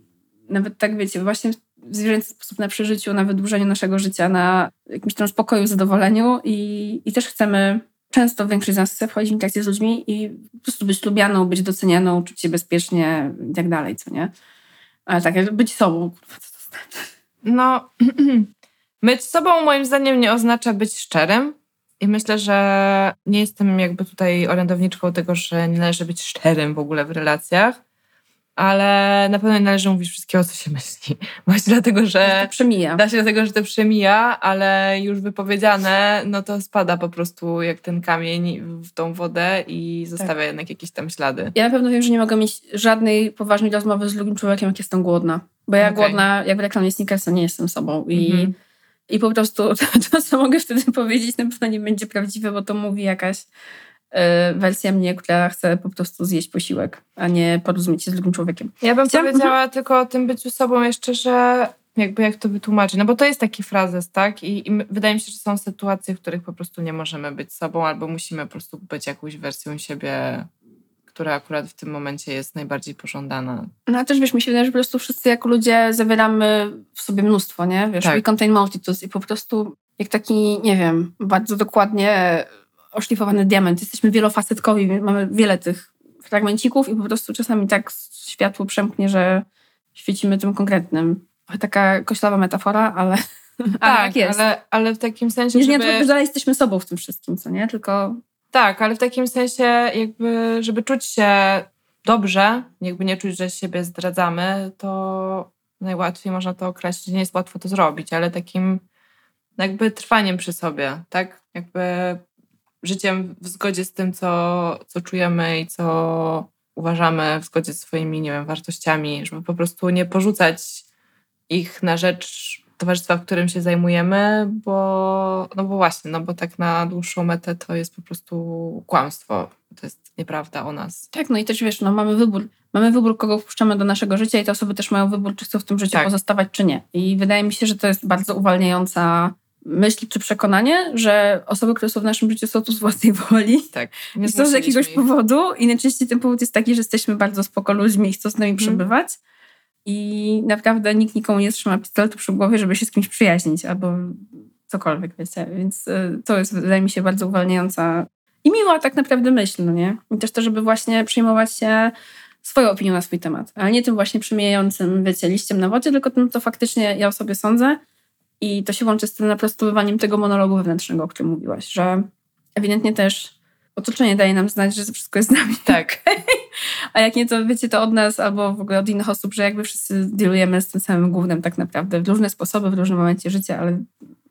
nawet tak wiecie, właśnie zwierzęcy sposób na przeżyciu, na wydłużeniu naszego życia, na jakimś tam spokoju, zadowoleniu i, i też chcemy, często większość z nas chce wchodzić w interakcję z ludźmi i po prostu być lubianą, być docenianą, czuć się bezpiecznie i tak dalej, co nie? Ale tak, być sobą, kurwa, co to znaczy? No, być sobą moim zdaniem nie oznacza być szczerym. I myślę, że nie jestem jakby tutaj orędowniczką tego, że nie należy być szczerym w ogóle w relacjach ale na pewno nie należy mówić wszystkiego, co się myśli. Właśnie dlatego, że. To przemija. Da się dlatego, że to przemija, ale już wypowiedziane, no to spada po prostu jak ten kamień w tą wodę i zostawia tak. jednak jakieś tam ślady. Ja na pewno wiem, że nie mogę mieć żadnej poważnej rozmowy z drugim człowiekiem, jak jestem głodna. Bo ja okay. głodna, jak w reklamie Snickersa, nie jestem sobą. I, mm -hmm. i po prostu to, to, co mogę wtedy powiedzieć, na pewno nie będzie prawdziwe, bo to mówi jakaś wersja mnie, która chce po prostu zjeść posiłek, a nie porozumieć się z drugim człowiekiem. Ja bym Chciałam... powiedziała tylko o tym byciu sobą jeszcze, że jakby jak to wytłumaczyć, no bo to jest taki frazes, tak? I, I, wydaje mi się, że są sytuacje, w których po prostu nie możemy być sobą albo musimy po prostu być jakąś wersją siebie, która akurat w tym momencie jest najbardziej pożądana. No a też wiesz, mi się wydaje, że po prostu wszyscy jako ludzie zawieramy w sobie mnóstwo, nie? Wiesz, tak. we contain multitudes i po prostu jak taki, nie wiem, bardzo dokładnie oszlifowany diament. Jesteśmy wielofacetkowi, mamy wiele tych fragmencików i po prostu czasami tak światło przemknie, że świecimy tym konkretnym. Taka koślawa metafora, ale, tak, ale tak jest. Ale, ale w takim sensie, nie, żeby... Nie, dalej jesteśmy sobą w tym wszystkim, co nie? Tylko Tak, ale w takim sensie jakby, żeby czuć się dobrze, jakby nie czuć, że siebie zdradzamy, to najłatwiej można to określić. Nie jest łatwo to zrobić, ale takim jakby trwaniem przy sobie, tak? Jakby życiem w zgodzie z tym, co, co czujemy i co uważamy, w zgodzie z swoimi, nie wiem, wartościami, żeby po prostu nie porzucać ich na rzecz towarzystwa, w którym się zajmujemy, bo, no bo właśnie, no bo tak na dłuższą metę to jest po prostu kłamstwo. To jest nieprawda o nas. Tak, no i też wiesz, no mamy wybór. Mamy wybór, kogo wpuszczamy do naszego życia i te osoby też mają wybór, czy chcą w tym życiu tak. pozostawać, czy nie. I wydaje mi się, że to jest bardzo uwalniająca myśl czy przekonanie, że osoby, które są w naszym życiu są tu z własnej woli. Tak. Nie są z jakiegoś ich. powodu i najczęściej ten powód jest taki, że jesteśmy bardzo spoko ludźmi i chcą z nami hmm. przebywać. I naprawdę nikt nikomu nie trzyma pistoletu przy głowie, żeby się z kimś przyjaźnić albo cokolwiek, wiecie. Więc e, to jest, wydaje mi się, bardzo uwalniająca i miła tak naprawdę myśl, no nie? I też to, żeby właśnie przyjmować się swoją opinią na swój temat, ale nie tym właśnie przemijającym, wiecie, liściem na wodzie, tylko tym, co faktycznie ja o sobie sądzę. I to się łączy z tym naprostowywaniem tego monologu wewnętrznego, o którym mówiłaś, że ewidentnie też otoczenie daje nam znać, że wszystko jest z nami. Tak. A jak nie, to wiecie to od nas albo w ogóle od innych osób, że jakby wszyscy dealujemy z tym samym głównym tak naprawdę w różne sposoby, w różnym momencie życia, ale,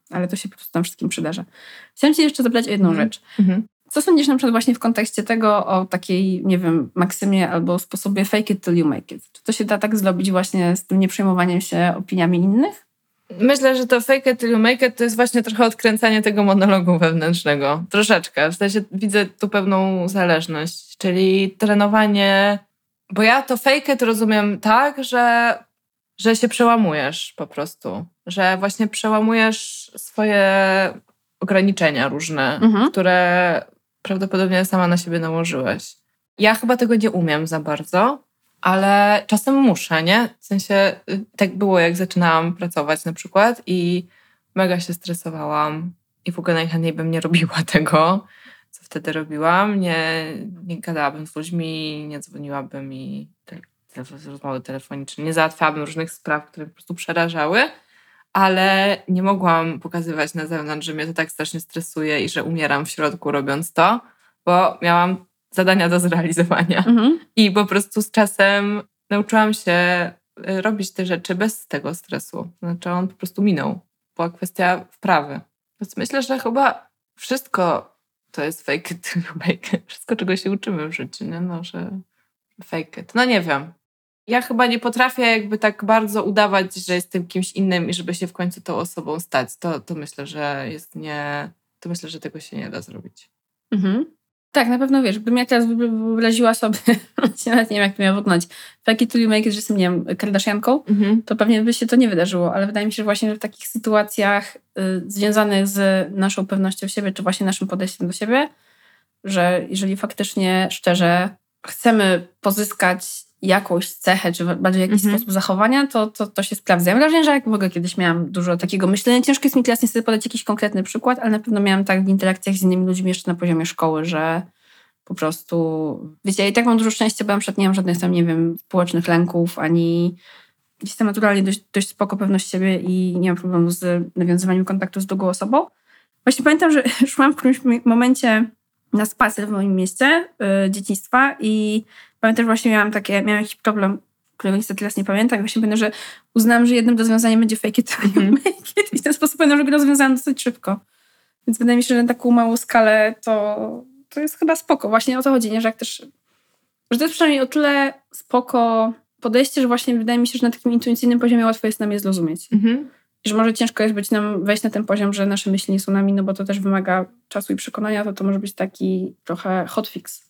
ale to się po prostu nam wszystkim przydarza. Chciałam cię jeszcze zapytać o jedną mm. rzecz. Mm -hmm. Co sądzisz na przykład właśnie w kontekście tego o takiej, nie wiem, maksymie albo sposobie fake it till you make it? Czy to się da tak zrobić właśnie z tym nieprzejmowaniem się opiniami innych? Myślę, że to fake it till you make it to jest właśnie trochę odkręcanie tego monologu wewnętrznego. Troszeczkę. W sensie widzę tu pewną zależność, czyli trenowanie, bo ja to fake it rozumiem tak, że, że się przełamujesz po prostu. Że właśnie przełamujesz swoje ograniczenia różne, mhm. które prawdopodobnie sama na siebie nałożyłeś. Ja chyba tego nie umiem za bardzo, ale czasem muszę, nie? W sensie y, tak było, jak zaczynałam pracować na przykład i mega się stresowałam i w ogóle najchętniej bym nie robiła tego, co wtedy robiłam. Nie, nie gadałabym z ludźmi, nie dzwoniłabym i te, te rozmowy telefoniczne, nie załatwiałabym różnych spraw, które po prostu przerażały, ale nie mogłam pokazywać na zewnątrz, że mnie to tak strasznie stresuje i że umieram w środku robiąc to, bo miałam zadania do zrealizowania. Mhm. I po prostu z czasem nauczyłam się y, robić te rzeczy bez tego stresu. Znaczy on po prostu minął. Była kwestia wprawy. Więc myślę, że chyba wszystko to jest fake it make it. Wszystko, czego się uczymy w życiu, nie? No, że fake it. No nie wiem. Ja chyba nie potrafię jakby tak bardzo udawać, że jestem kimś innym i żeby się w końcu tą osobą stać. To, to myślę, że jest nie... To myślę, że tego się nie da zrobić. Mhm. Tak, na pewno wiesz, gdybym ja teraz wyobraziła sobie, nawet nie wiem jak to miało wyglądać, fake it till you make it, że jestem, nie wiem, Kardashianką, mhm. to pewnie by się to nie wydarzyło, ale wydaje mi się, że właśnie w takich sytuacjach y, związanych z naszą pewnością siebie, czy właśnie naszym podejściem do siebie, że jeżeli faktycznie szczerze chcemy pozyskać jakąś cechę, czy bardziej jakiś mhm. sposób zachowania, to, to, to się sprawdza. Ja mam wrażenie, że jak w ogóle kiedyś miałam dużo takiego myślenia. Ciężko jest mi teraz niestety podać jakiś konkretny przykład, ale na pewno miałam tak w interakcjach z innymi ludźmi jeszcze na poziomie szkoły, że po prostu, wiecie, ja i tak mam dużo szczęścia, bo na przykład nie mam żadnych tam, nie wiem, społecznych lęków, ani jestem naturalnie dość, dość spoko pewność siebie i nie mam problemu z nawiązywaniem kontaktu z drugą osobą. Właśnie pamiętam, że szłam w którymś momencie na spacer w moim mieście yy, dzieciństwa i Pamiętam, że właśnie miałam takie, miałam jakiś problem, którego niestety teraz nie pamiętam. I właśnie będę, że uznałam, że jednym rozwiązaniem będzie fake it mm. make it. I w ten sposób będę, że go rozwiązałam dosyć szybko. Więc wydaje mi się, że na taką małą skalę to, to jest chyba spoko. Właśnie o to chodzi, nie? Że jak też, że to jest przynajmniej o tyle spoko podejście, że właśnie wydaje mi się, że na takim intuicyjnym poziomie łatwo jest nam je zrozumieć. Mhm. I że może ciężko jest być nam wejść na ten poziom, że nasze myśli nie są nami, no bo to też wymaga czasu i przekonania, to to może być taki trochę hotfix.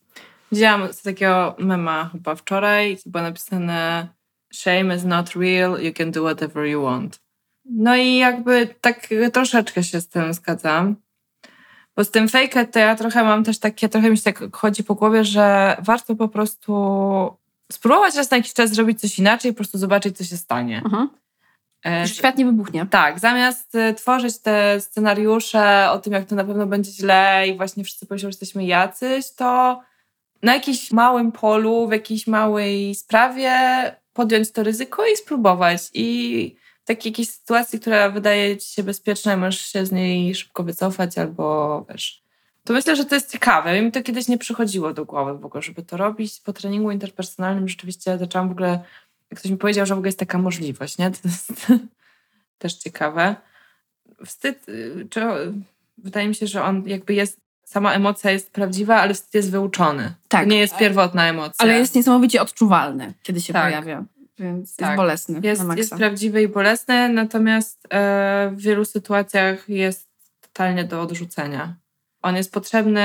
Widziałam z takiego mema chyba wczoraj, było napisane Shame is not real, you can do whatever you want. No i jakby tak troszeczkę się z tym zgadzam. Bo z tym fake to ja trochę mam też takie, trochę mi się tak chodzi po głowie, że warto po prostu spróbować raz na jakiś czas zrobić coś inaczej, po prostu zobaczyć, co się stanie. E, że świat nie wybuchnie. Tak, zamiast e, tworzyć te scenariusze o tym, jak to na pewno będzie źle i właśnie wszyscy powiedzą, że jesteśmy jacyś, to na jakimś małym polu, w jakiejś małej sprawie podjąć to ryzyko i spróbować. I w takiej jakiejś sytuacji, która wydaje ci się bezpieczna, możesz się z niej szybko wycofać albo wiesz, to myślę, że to jest ciekawe. Mi to kiedyś nie przychodziło do głowy w ogóle, żeby to robić. Po treningu interpersonalnym rzeczywiście zaczęłam w ogóle, ktoś mi powiedział, że w ogóle jest taka możliwość, nie? To jest też ciekawe. Wstyd, y, czy, wydaje mi się, że on jakby jest, sama emocja jest prawdziwa, ale wstyd jest wyuczony. Tak. To nie jest pierwotna emocja. Ale jest niesamowicie odczuwalny, kiedy się tak. pojawia. Więc tak. jest bolesny. Jest, jest prawdziwy i bolesny, natomiast e, w wielu sytuacjach jest totalnie do odrzucenia. On jest potrzebny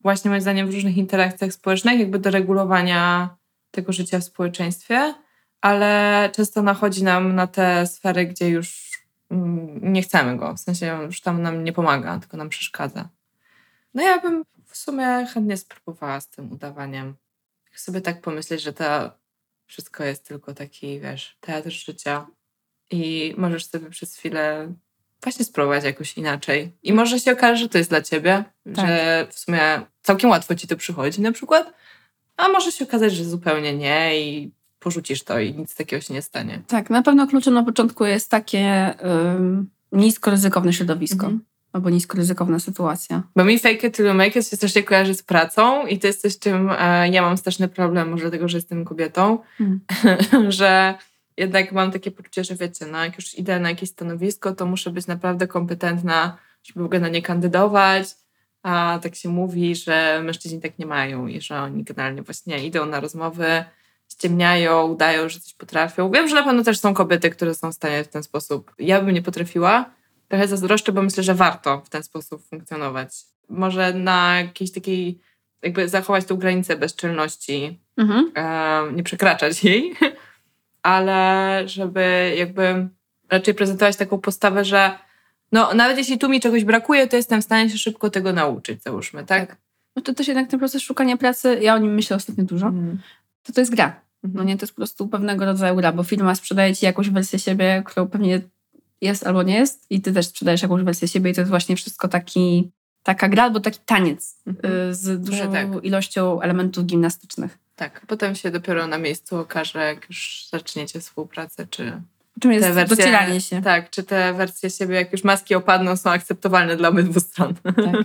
właśnie moim zdaniem w różnych interakcjach społecznych, jakby do regulowania tego życia w społeczeństwie, ale często nachodzi nam na te sfery, gdzie już mm, nie chcemy go, w sensie już tam nam nie pomaga, tylko nam przeszkadza. No ja bym w sumie chętnie spróbowała z tym udawaniem. Jak sobie tak pomyśleć, że to wszystko jest tylko taki, wiesz, teatr życia i możesz sobie przez chwilę właśnie spróbować jakoś inaczej. I może się okaże, że to jest dla ciebie, tak. że w sumie całkiem łatwo ci to przychodzi na przykład, a może się okazać, że zupełnie nie i porzucisz to i nic takiego się nie stanie. Tak, na pewno kluczem na początku jest takie um, niskoryzykowne środowisko. Mhm. Albo niskoryzykowna sytuacja. Bo mi fake it till you make it się strasznie kojarzy z pracą i to jest coś, czym e, ja mam straszny problem, może dlatego, że jestem kobietą, mhm. że jednak mam takie poczucie, że wiecie, no jak już idę na jakieś stanowisko, to muszę być naprawdę kompetentna, żeby mogę na nie kandydować, a tak się mówi, że mężczyźni tak nie mają i że oni generalnie właśnie idą na rozmowy, ściemniają, udają, że coś potrafią. Wiem, że na pewno też są kobiety, które są w stanie w ten sposób. Ja bym nie potrafiła. Trochę zazdroszczę, bo myślę, że warto w ten sposób funkcjonować. Może na jakiejś takiej, jakby zachować tą granicę bezczelności, mhm. e, nie przekraczać jej, ale żeby jakby raczej prezentować taką postawę, że no nawet jeśli tu mi czegoś brakuje, to jestem w stanie się szybko tego nauczyć, załóżmy, tak? tak. No to też jednak ten proces szukania pracy, ja o nim myślę ostatnio dużo, mm. To to jest gra. No mhm. nie, to jest po prostu pewnego rodzaju gra, bo firma sprzedaje ci jakąś wersję siebie, którą pewnie jest albo nie jest i ty też sprzedajesz jakąś wersję siebie i to jest właśnie wszystko taki, taka gra albo taki taniec mhm. Y, z dużą tak. ilością elementów gimnastycznych. Tak, potem się dopiero na miejscu okaże, jak już zaczniecie współpracę, czy Czym jest te wersje, docieranie się. Tak, czy te wersje siebie, jak już maski opadną, są akceptowalne dla obydwu stron. Tak.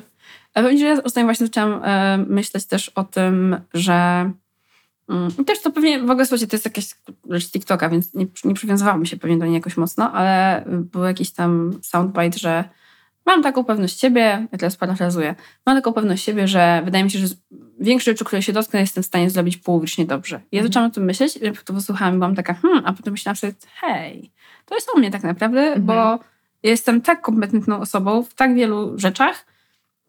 Ale powiem, że ja ostatnio właśnie zaczęłam e, myśleć też o tym, że i też to pewnie, w ogóle słuchajcie, to jest jakaś rzecz TikToka, więc nie, nie przywiązywałam się pewnie do niej jakoś mocno, ale był jakiś tam soundbite, że Mam taką pewność siebie, ja teraz parafrazuję, mam taką pewność siebie, że wydaje mi się, że większość rzeczy, które się dotknę, jestem w stanie zrobić połowicznie dobrze. I ja zaczęłam o tym myśleć, to posłuchałam i byłam taka, hmm, a potem myślałam sobie, hej, to jest o mnie tak naprawdę, mhm. bo ja jestem tak kompetentną osobą w tak wielu rzeczach,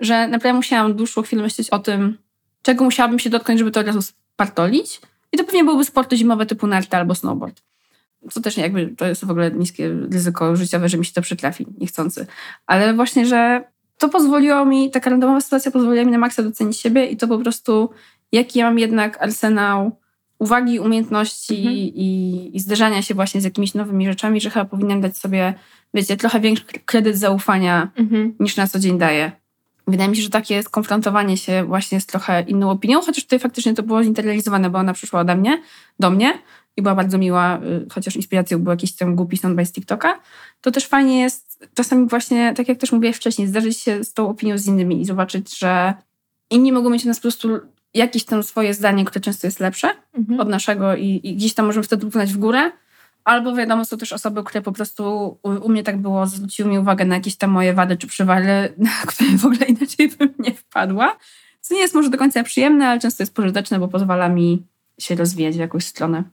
że naprawdę musiałam dłuższą chwilę myśleć o tym, czego musiałabym się dotknąć, żeby to od razu spartolić. I to pewnie byłyby sporty zimowe typu narty albo snowboard co też jakby to jest w ogóle niskie ryzyko życiowe, że mi się to przytrafi niechcący. Ale właśnie, że to pozwoliło mi, taka randomowa sytuacja pozwoliła mi na maksa docenić siebie i to po prostu, jaki ja mam jednak arsenał uwagi, umiejętności mhm. i, i zderzania się właśnie z jakimiś nowymi rzeczami, że chyba powinnam dać sobie, wiecie, trochę większy kredyt zaufania mhm. niż na co dzień daję. Wydaje mi się, że takie skonfrontowanie się właśnie z trochę inną opinią, chociaż tutaj faktycznie to było zinterioryzowane, bo ona przyszła ode mnie, do mnie, i była bardzo miła, y, chociaż inspiracją był jakiś ten głupi soundbite z TikToka, to też fajnie jest czasami właśnie, tak jak też mówiłaś wcześniej, zdarzyć się z tą opinią z innymi i zobaczyć, że inni mogą mieć o nas po prostu jakieś tam swoje zdanie, które często jest lepsze mhm. od naszego i, i, gdzieś tam możemy wtedy upłynąć w górę. Albo wiadomo, są też osoby, które po prostu u, mnie tak było, zwróciły mi uwagę na jakieś tam moje wady czy przywary, na które w ogóle inaczej bym nie wpadła. Co nie jest może do końca przyjemne, ale często jest pożyteczne, bo pozwala mi się rozwijać w jakąś stronę.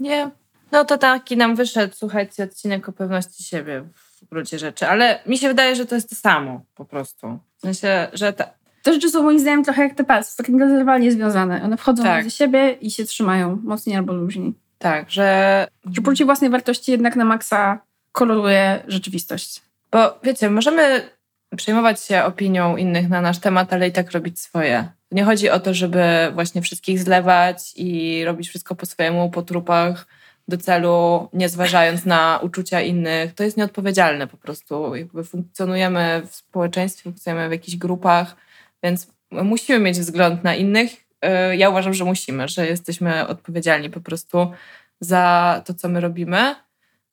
Nie. No to taki nam wyszedł, słuchajcie, odcinek o pewności siebie w gruncie rzeczy, ale mi się wydaje, że to jest to samo po prostu. W sensie, że ta... Te rzeczy są moim zdaniem trochę jak te palce, tak nierozerwalnie związane. One wchodzą tak. siebie i się trzymają mocniej albo luźniej. Tak, że... Że poczucie własnej wartości jednak na maksa koloruje rzeczywistość. Bo wiecie, możemy przejmować się opinią innych na nasz temat, ale i tak robić swoje. Nie chodzi o to, żeby właśnie wszystkich zlewać i robić wszystko po swojemu, po trupach do celu, nie zważając na uczucia innych. To jest nieodpowiedzialne po prostu. Jakby funkcjonujemy w społeczeństwie, funkcjonujemy w jakichś grupach, więc musimy mieć wzgląd na innych. Y, ja uważam, że musimy, że jesteśmy odpowiedzialni po prostu za to, co my robimy.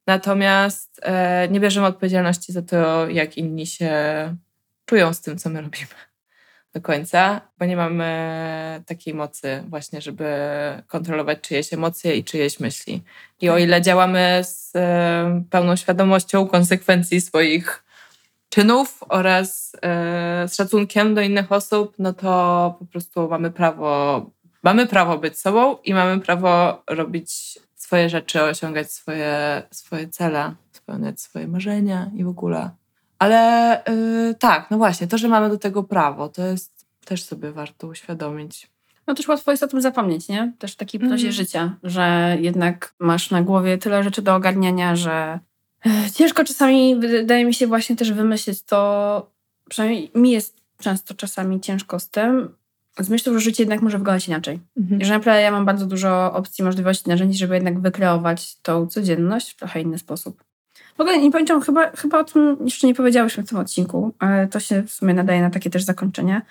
Natomiast y, nie bierzemy odpowiedzialności za to, jak inni się czują z tym, co my robimy. do końca, bo nie mamy takiej mocy właśnie, żeby kontrolować czyjeś emocje i czyjeś myśli. I o ile działamy z e, pełną świadomością konsekwencji swoich czynów oraz e, z szacunkiem do innych osób, no to po prostu mamy prawo, mamy prawo być sobą i mamy prawo robić swoje rzeczy, osiągać swoje, swoje cele, spełniać swoje marzenia i w ogóle. Ale yy, tak, no właśnie, to, że mamy do tego prawo, to jest też sobie warto uświadomić. No też łatwo jest o tym zapomnieć, nie? Też w takiej prozie mm. życia, że jednak masz na głowie tyle rzeczy do ogarniania, że e, ciężko czasami, wydaje mi się właśnie też wymyślić to, przynajmniej mi jest często czasami ciężko z tym, z myślą, że życie jednak może wyglądać inaczej. Mhm. Że naprawdę ja mam bardzo dużo opcji, możliwości, narzędzi, żeby jednak wykreować tą codzienność w trochę inny sposób. W ogóle nie pamiętam, chyba, chyba o tym jeszcze nie powiedziałyśmy w tym odcinku, ale to się w sumie nadaje na takie też zakończenie,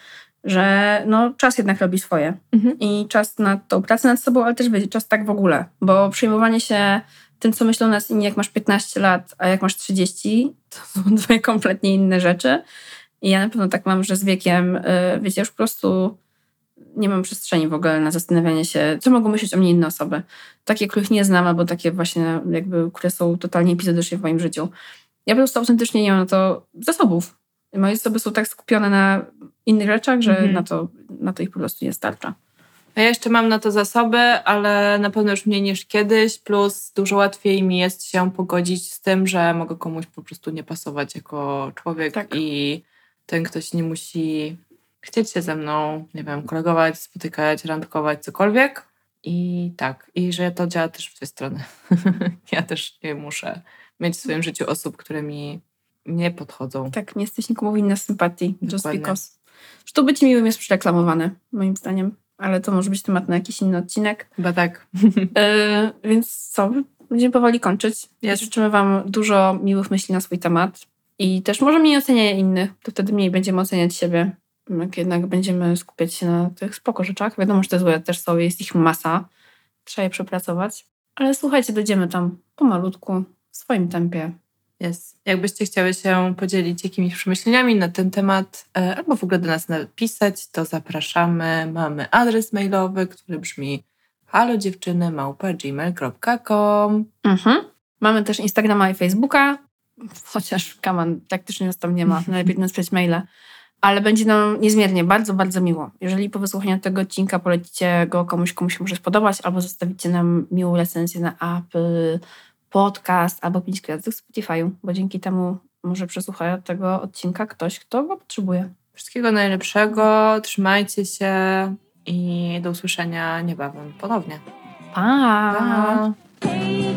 że no, czas jednak robi swoje. Mhm. I czas na tą pracę nad sobą, ale też czas tak w ogóle. Bo przyjmowanie się tym, co myślą nas inni, jak masz 15 lat, a jak masz 30, to są dwie kompletnie inne rzeczy. I ja na pewno tak mam, że z wiekiem, yy, wiecie, już po prostu nie mam przestrzeni w ogóle na zastanawianie się, co mogą myśleć o mnie inne osoby. Takie, których nie znam, albo takie właśnie jakby, które są totalnie epizodycznie w moim życiu. Ja po prostu autentycznie nie mam na to zasobów. Moje zasoby są tak skupione na innych rzeczach, że mm -hmm. na, to, na to ich po prostu nie starcza. Ja jeszcze mam na to zasoby, ale na pewno już mniej niż kiedyś, plus dużo łatwiej mi jest się pogodzić z tym, że mogę komuś po prostu nie pasować jako człowiek tak. i ten ktoś nie musi chcieć się ze mną, nie wiem, kolegować, spotykać, randkować, cokolwiek. I tak, i że to działa też w dwie strony. ja też nie muszę mieć w swoim życiu osób, które mi nie podchodzą. Tak, nie jesteś nikomu winna sympatii. Just because. Zresztą bycie miłym jest przereklamowane, moim zdaniem. Ale to może być temat na jakiś inny odcinek. Chyba tak. yy, więc co? Będziemy powoli kończyć. Ja życzymy Wam dużo miłych myśli na swój temat. I też może mniej oceniać innych, to wtedy mniej będziemy oceniać siebie jak jednak będziemy skupiać się na tych spoko rzeczach. Wiadomo, że te złe też są, jest ich masa. Trzeba je przepracować. Ale słuchajcie, dojdziemy tam pomalutku, w swoim tempie. Jest. Jakbyście chciały się podzielić jakimiś przemyśleniami na ten temat, e, albo w ogóle do nas napisać, to zapraszamy. Mamy adres mailowy, który brzmi halodziewczynymałpa.gmail.com mhm. Mamy też Instagrama i Facebooka, chociaż kaman praktycznie nas tam nie ma. Najlepiej napisać maile ale będzie nam niezmiernie, bardzo, bardzo miło. Jeżeli po wysłuchaniu tego odcinka polecicie go komuś, komuś się może spodobać, albo zostawicie nam miłą recenzję na Apple Podcast, albo 5 gwiazdek w Spotify'u, bo dzięki temu może przesłucha tego odcinka ktoś, kto go potrzebuje. Wszystkiego najlepszego, trzymajcie się i do usłyszenia niebawem ponownie. pa. pa.